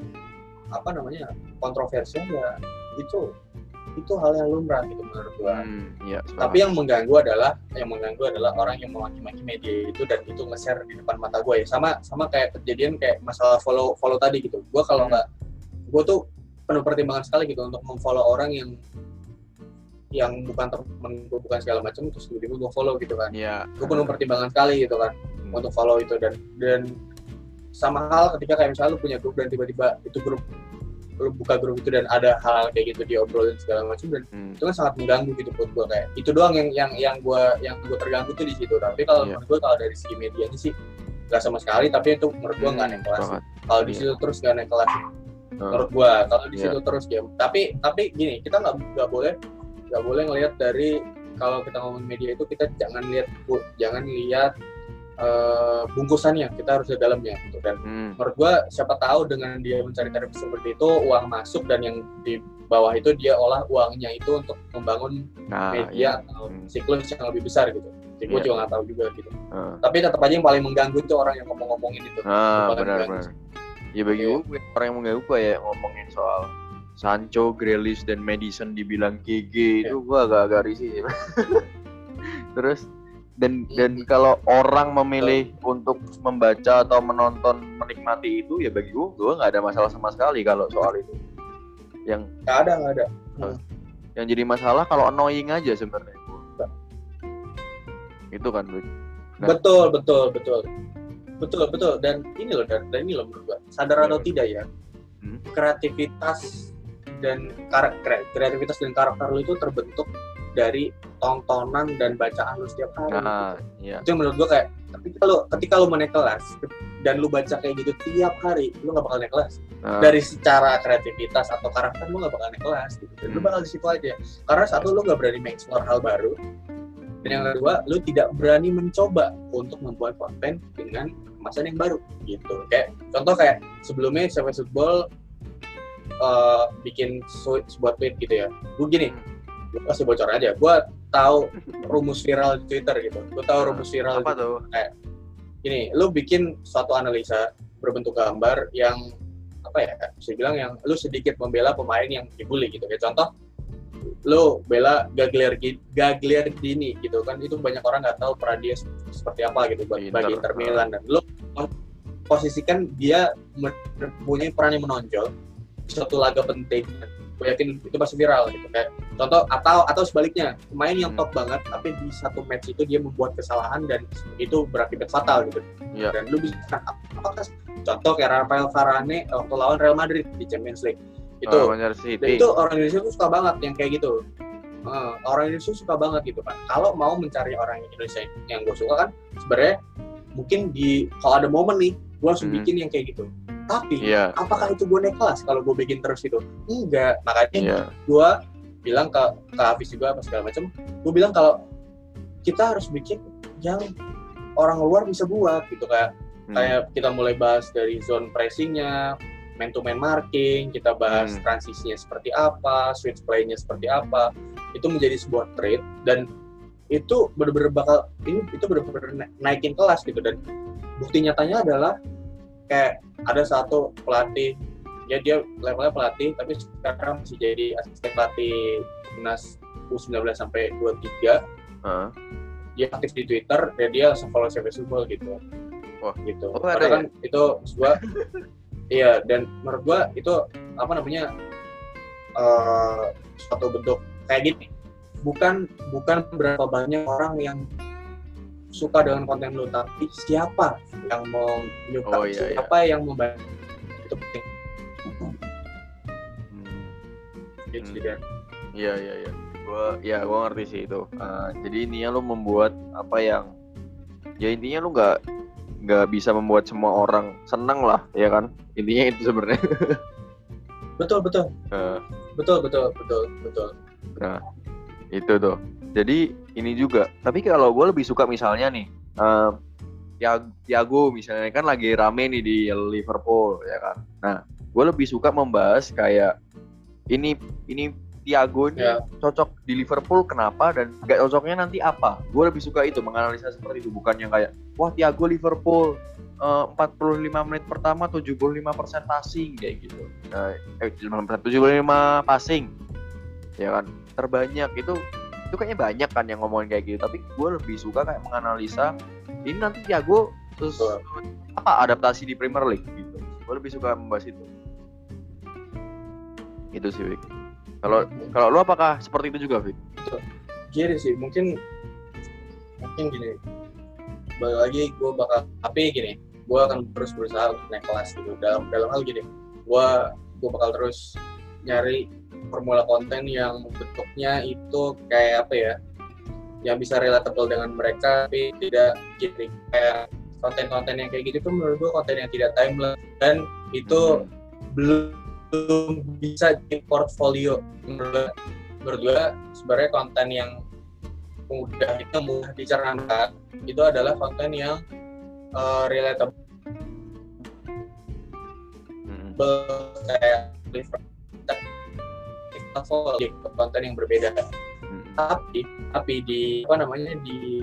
apa namanya kontroversial ya itu itu hal yang lumrah gitu menurut gua. Hmm, iya. Tapi yang mengganggu adalah yang mengganggu adalah orang yang memaki-maki media itu dan itu nge-share di depan mata gue ya. Sama sama kayak kejadian kayak masalah follow follow tadi gitu. Gua kalau Hmm. nggak gue tuh penuh pertimbangan sekali gitu untuk memfollow orang yang yang bukan temen gue bukan segala macam terus tiba-tiba gue follow gitu kan Iya. gue penuh pertimbangan sekali gitu kan Hmm. untuk follow itu dan dan sama hal ketika kayak misalnya lu punya grup dan tiba-tiba itu grup lu buka grup itu dan ada hal kayak gitu diobrolin segala macam dan Hmm. itu kan sangat mengganggu gitu buat gue kayak itu doang yang yang yang gue yang gue terganggu tuh di situ tapi kalau Iya. menurut gue kalau dari segi medianya sih nggak sama sekali tapi itu menurut gue nggak Hmm, naik kelas kalau di Iya. situ terus nggak naik kelas Heeh. menurut gue kalau di Iya. situ terus game tapi tapi gini kita nggak nggak boleh nggak boleh ngelihat dari kalau kita ngomong media itu kita jangan lihat jangan lihat eh, bungkusannya kita harus lihat dalamnya gitu dan Hmm. menurut gua siapa tahu dengan dia mencari tarif seperti itu uang masuk dan yang di bawah itu dia olah uangnya itu untuk membangun Nah, iya. media atau Hmm. siklus yang lebih besar gitu. Jadi gue Iya. juga nggak tahu juga gitu. Heeh. Tapi tetap aja yang paling mengganggu itu orang yang ngomong-ngomongin itu. Ah, benar benar. Ya bagi Iya. gue orang yang mengganggu gue ya ngomongin soal Sancho, Grealish dan Madison dibilang GG itu gue agak-agak risih. Terus dan dan kalau orang memilih untuk membaca atau menonton menikmati itu ya bagi gue gue nggak ada masalah sama sekali kalau soal itu. Yang Nggak ada nggak ada. yang jadi masalah kalau annoying aja sebenarnya. Itu kan. Nah. Betul betul betul betul betul dan ini loh dan, dan ini loh menurut gua sadar atau Iya. tidak ya Hmm. kreativitas dan karakter kreativitas dan karakter lu itu terbentuk dari tontonan dan bacaan lu setiap hari. Nah, iya. itu yang menurut gua kayak ketika lu ketika lu mau naik kelas dan lu baca kayak gitu tiap hari lu nggak bakal naik kelas Nah, dari secara kreativitas atau karakter lu nggak bakal naik kelas gitu. dan lu Hmm. bakal di situ aja karena satu lu nggak berani mengeksplor hal baru dan yang kedua lu tidak berani mencoba untuk membuat konten dengan kemasan yang baru gitu kayak contoh kayak sebelumnya sampai football eh, bikin sebuah tweet gitu ya gue gini gue kasih bocor aja gue tahu rumus viral di Twitter gitu gue tahu rumus viral apa di- tuh? gini, lu bikin suatu analisa berbentuk gambar yang apa ya, bisa bilang yang lu sedikit membela pemain yang dibully gitu. Kayak contoh, lu bela Gagliardini, Gagliardini gitu kan, itu banyak orang nggak tahu peran dia seperti apa gitu buat Inter. bagi Inter Milan dan lu posisikan dia mempunyai peran yang menonjol di suatu laga penting. Gue yakin itu pasti viral gitu kayak contoh atau atau sebaliknya pemain yang Hmm. top banget tapi di satu match itu dia membuat kesalahan dan itu berakibat fatal gitu. Iya. dan lu bisa apakah contoh kayak Rafael Varane waktu lawan Real Madrid di Champions League? Itu Oh, dan itu orang Indonesia tuh suka banget yang kayak gitu. Eh, orang Indonesia suka banget gitu kan kalau mau mencari orang Indonesia yang gue suka kan sebenarnya mungkin di kalau ada momen nih gue langsung Hmm. bikin yang kayak gitu tapi Iya. apakah itu gue naik kelas kalau gue bikin terus itu enggak makanya Iya. gue bilang ke ke Hafiz juga apa segala macam gue bilang kalau kita harus bikin yang orang luar bisa buat gitu kayak Hmm. kayak kita mulai bahas dari zone pressingnya man to man marking kita bahas Hmm. transisinya seperti apa switch play-nya seperti apa itu menjadi sebuah trade dan itu benar-benar bakal ini itu benar-benar na- naikin kelas gitu dan bukti nyatanya adalah kayak ada satu pelatih ya dia levelnya pelatih tapi sekarang masih jadi asisten pelatih timnas U19 sampai 23 Heeh. dia aktif di Twitter dan dia langsung follow Football gitu. Wah. gitu. Oh, Karena ada ya? kan itu gua iya dan menurut gua itu apa namanya eh suatu bentuk kayak gini. Bukan bukan berapa banyak orang yang suka dengan konten lu tapi siapa yang mau nyuka Oh, iya, iya. siapa yang membantu itu penting Hmm. gitu Hmm. Dan. Iya iya iya. Gua ya gua ngerti sih itu. Eh, jadi intinya lu membuat apa yang ya intinya lu nggak nggak bisa membuat semua orang seneng lah ya kan intinya itu sebenarnya betul betul Eh, betul betul betul betul itu tuh jadi ini juga. Tapi kalau gue lebih suka misalnya nih eh, Tiag- Thiago misalnya kan lagi rame nih di Liverpool ya kan? Nah gue lebih suka membahas kayak ini ini Thiago ini Ya. cocok di Liverpool kenapa dan gak cocoknya nanti apa? Gue lebih suka itu menganalisa seperti itu. Bukan yang kayak wah Thiago Liverpool eh, 45 menit pertama 75% passing kayak gitu. Nah, eh 75% 75 passing ya kan? Terbanyak itu itu kayaknya banyak kan yang ngomongin kayak gitu tapi gue lebih suka kayak menganalisa ini nanti Thiago terus Betul. apa adaptasi di Premier League gitu gue lebih suka membahas itu itu sih Wik. Kalau kalau lu apakah seperti itu juga, Fik? gini sih mungkin mungkin gini balik lagi gue bakal tapi gini gue akan terus berusaha untuk naik kelas gitu dalam dalam hal gini gue gue bakal terus nyari formula konten yang bentuknya itu kayak apa ya yang bisa relatable dengan mereka tapi tidak jadi kayak konten-konten yang kayak gitu tuh menurut gue konten yang tidak timeless dan itu Hmm. belum bisa di portfolio menurut gue menurut gue sebenarnya konten yang mudah itu mudah dicernakan itu adalah konten yang uh, relatable Hmm. kayak level gitu, konten yang berbeda. Hmm. tapi tapi di apa namanya di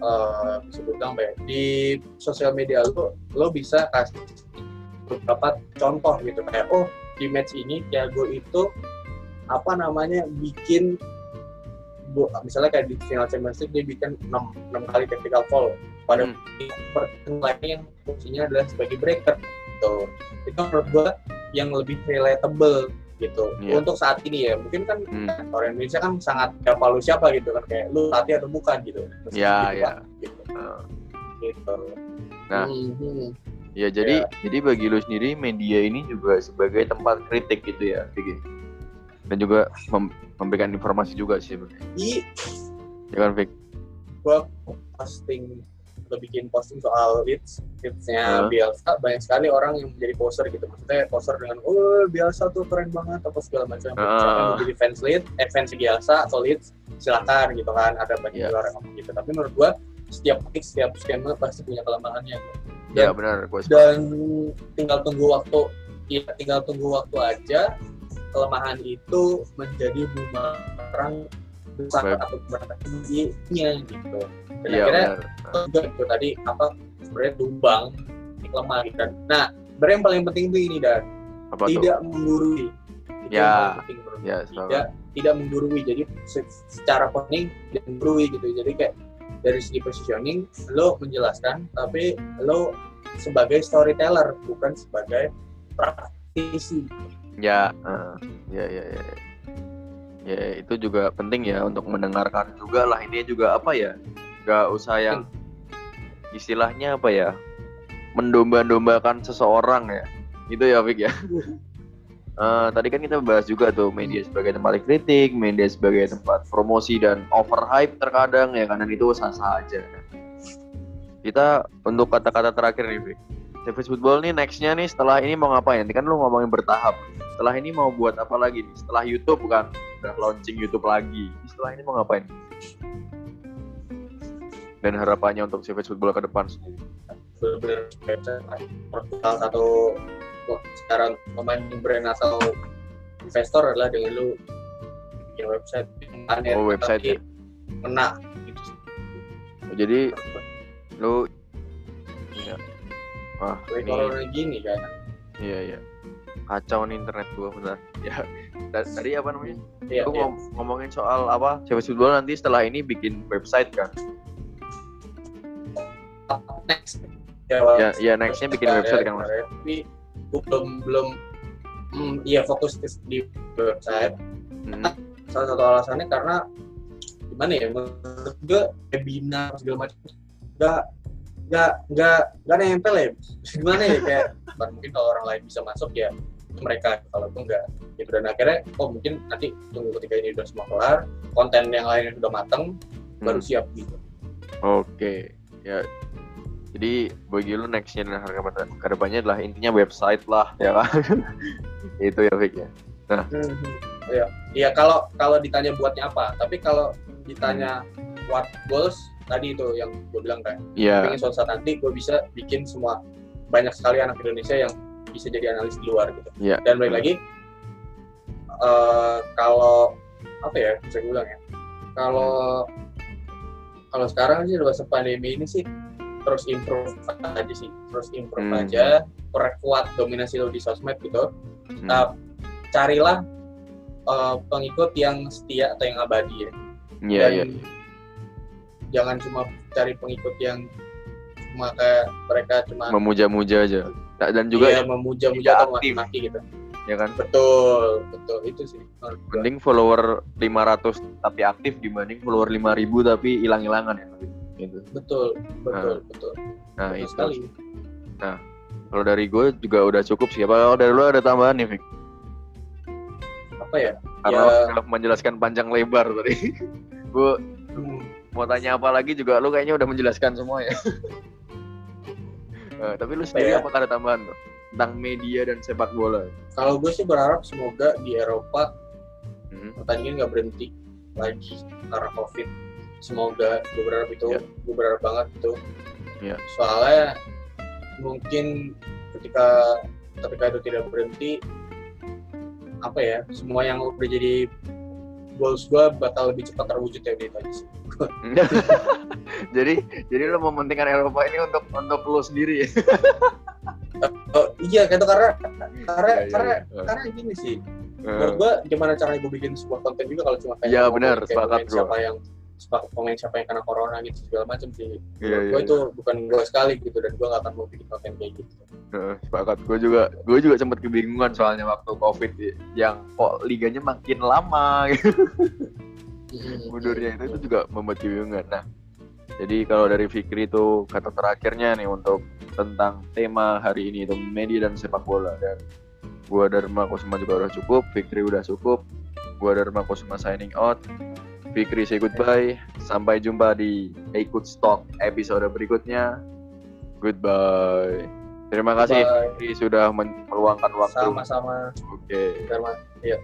uh, sebutkan apa ya di sosial media lo lo bisa kasih beberapa contoh gitu. Kayak oh di match ini Thiago itu apa namanya bikin bu- misalnya kayak di final Champions League dia bikin 6, 6 kali tactical foul pada Hmm. pertandingan lainnya yang fungsinya adalah sebagai breaker. Gitu. Itu menurut gua yang lebih relatable gitu Iya. untuk saat ini ya mungkin kan Hmm. orang Indonesia kan sangat siapa lu siapa gitu kan kayak lu latih atau bukan gitu Ya, gitu, ya. Gitu. Uh, gitu Nah. Mhm. Ya jadi Ya. jadi bagi lu sendiri media ini juga sebagai tempat kritik gitu ya, Vicky. Dan juga mem- memberikan informasi juga sih, sebenarnya. Di ya kan, Vic? gua posting udah bikin posting soal leads leadsnya Huh? Bielsa banyak sekali orang yang menjadi poser gitu. Maksudnya poser dengan oh Bielsa tuh keren banget apa segala macam. Yang menjadi fans lead eh fans Bielsa atau leads silakan gitu kan ada banyak Iya. juga orang ngomong gitu. Tapi menurut gua setiap peak setiap skema pasti punya kelemahannya. Ya Dan- benar, gue dan tinggal tunggu waktu ya tinggal tunggu waktu aja kelemahan itu menjadi bumerang besar atau bumerang tingginya gitu. Dan Iya akhirnya juga itu tadi apa sebenarnya tumbang lemah gitu kan. Nah sebenarnya yang paling penting itu ini dan. Apa tuh? tidak menggurui. Itu Ya. penting Ya, tidak tidak menggurui. Jadi se- secara posting tidak menggurui gitu. Jadi kayak dari segi positioning lo menjelaskan tapi lo sebagai storyteller bukan sebagai praktisi. Ya, eh, ya, ya, ya. Ya itu juga penting ya untuk mendengarkan juga lah ini juga apa ya? Gak usah yang istilahnya apa ya? Mendomba-dombakan seseorang ya. Itu ya, Vic ya. Eh, tadi kan kita bahas juga tuh media sebagai tempat kritik, media sebagai tempat promosi dan overhype terkadang ya dan itu sah-sah aja. Kita untuk kata-kata terakhir nih, Vic. Savage Football nih nextnya nih setelah ini mau ngapain? Nanti kan lu ngomongin bertahap. Setelah ini mau buat apa lagi nih? Setelah YouTube kan udah launching YouTube lagi. Setelah ini mau ngapain? Dan harapannya untuk Savage Football ke depan sendiri. benar-benar salah satu secara pemain brand atau investor adalah dengan lu bikin website banner, Oh, website tapi ya. kena gitu Jadi lu Iya. Wah, Kayak ini gini kan iya iya. Kacau nih internet gua benar. Ya. Tadi apa namanya? Iya, Lu iya. ngom- ngomongin soal apa? Savage Football nanti setelah ini bikin website kan? next Ya, ya nextnya bikin website kan mas? tapi belum belum hmm, ya fokus di- di website Hmm. salah satu alasannya karena gimana ya menurut gue webinar segala macam nggak nggak nggak nggak nempel ya gimana ya kayak mungkin kalau orang lain bisa masuk ya itu mereka kalau gue nggak gitu dan akhirnya oh mungkin nanti tunggu ketika ini udah semua kelar konten yang lainnya sudah mateng baru Hmm. siap gitu Oke, ya. Jadi bagi lu nextnya dan harapan ke depannya adalah intinya website lah, ya kan? Itu ya Vic ya. Iya, iya kalau kalau ditanya buatnya apa, tapi kalau ditanya what goals tadi itu yang gue bilang kan, Iya. pengen suatu saat nanti gue bisa bikin semua banyak sekali anak Indonesia yang bisa jadi analis di luar gitu. Iya. Dan balik lagi, eh, kalau apa ya bisa gue bilang ya, kalau kalau sekarang sih masa pandemi ini sih terus improve aja sih, terus improve Hmm. aja, perkuat dominasi lo di sosmed gitu Hmm. Nah, carilah uh, pengikut yang setia atau yang abadi ya. Iya. Dan Jangan cuma cari pengikut yang cuma kayak mereka cuma Memuja-muja aja. Dan juga iya, memuja-muja tidak atau maki gitu. ya kan? Betul betul. Itu sih. Mending follower 500 tapi aktif dibanding follower 5000 tapi hilang-hilangan ya. Gitu. Betul betul betul. Nah betul itu. sekali. Kalau dari gue juga udah cukup sih. Apa kalau dari lu ada tambahan nih Vic? apa ya? Karena Ya. menjelaskan panjang lebar tadi. Gue Hmm, mau tanya apa lagi juga lu kayaknya udah menjelaskan semua ya Eh, tapi lu sendiri ya? apakah ada tambahan tuh tentang media dan sepak bola kalau gue sih berharap semoga di Eropa Hmm. pertandingan nggak berhenti lagi karena covid semoga gue berharap itu Iya. gue berharap banget itu Iya. soalnya mungkin ketika ketika itu tidak berhenti apa ya semua yang udah jadi goals gue bakal lebih cepat terwujud ya gitu aja sih jadi jadi lu mementingkan Eropa ini untuk untuk lu sendiri. Ya oh, iya gitu karena karena Iya, iya, karena iya. karena gini sih. Eh, menurut gua gimana caranya gue bikin sebuah konten juga kalau cuma kayak Iya, benar, kayak sepakat, bro. siapa yang sepak- pemain siapa yang kena corona gitu segala macam sih. Iya, gue iya, itu bukan gue sekali gitu dan gue gak akan mau bikin konten kayak gitu. Eh, sepakat. Gue juga gue juga sempat kebingungan soalnya waktu covid ya, yang kok liganya makin lama gitu. mundurnya itu, itu juga membuat kebingungan. Nah, jadi kalau dari Fikri itu kata terakhirnya nih untuk tentang tema hari ini itu media dan sepak bola dan gua Dharma Kusuma juga udah cukup, Fikri udah cukup, gua Dharma Kusuma signing out. Fikri say goodbye, sampai jumpa di Ikut Stock episode berikutnya. Goodbye. Terima kasih Bye. Fikri sudah meluangkan waktu. sama-sama Oke. Dharma iya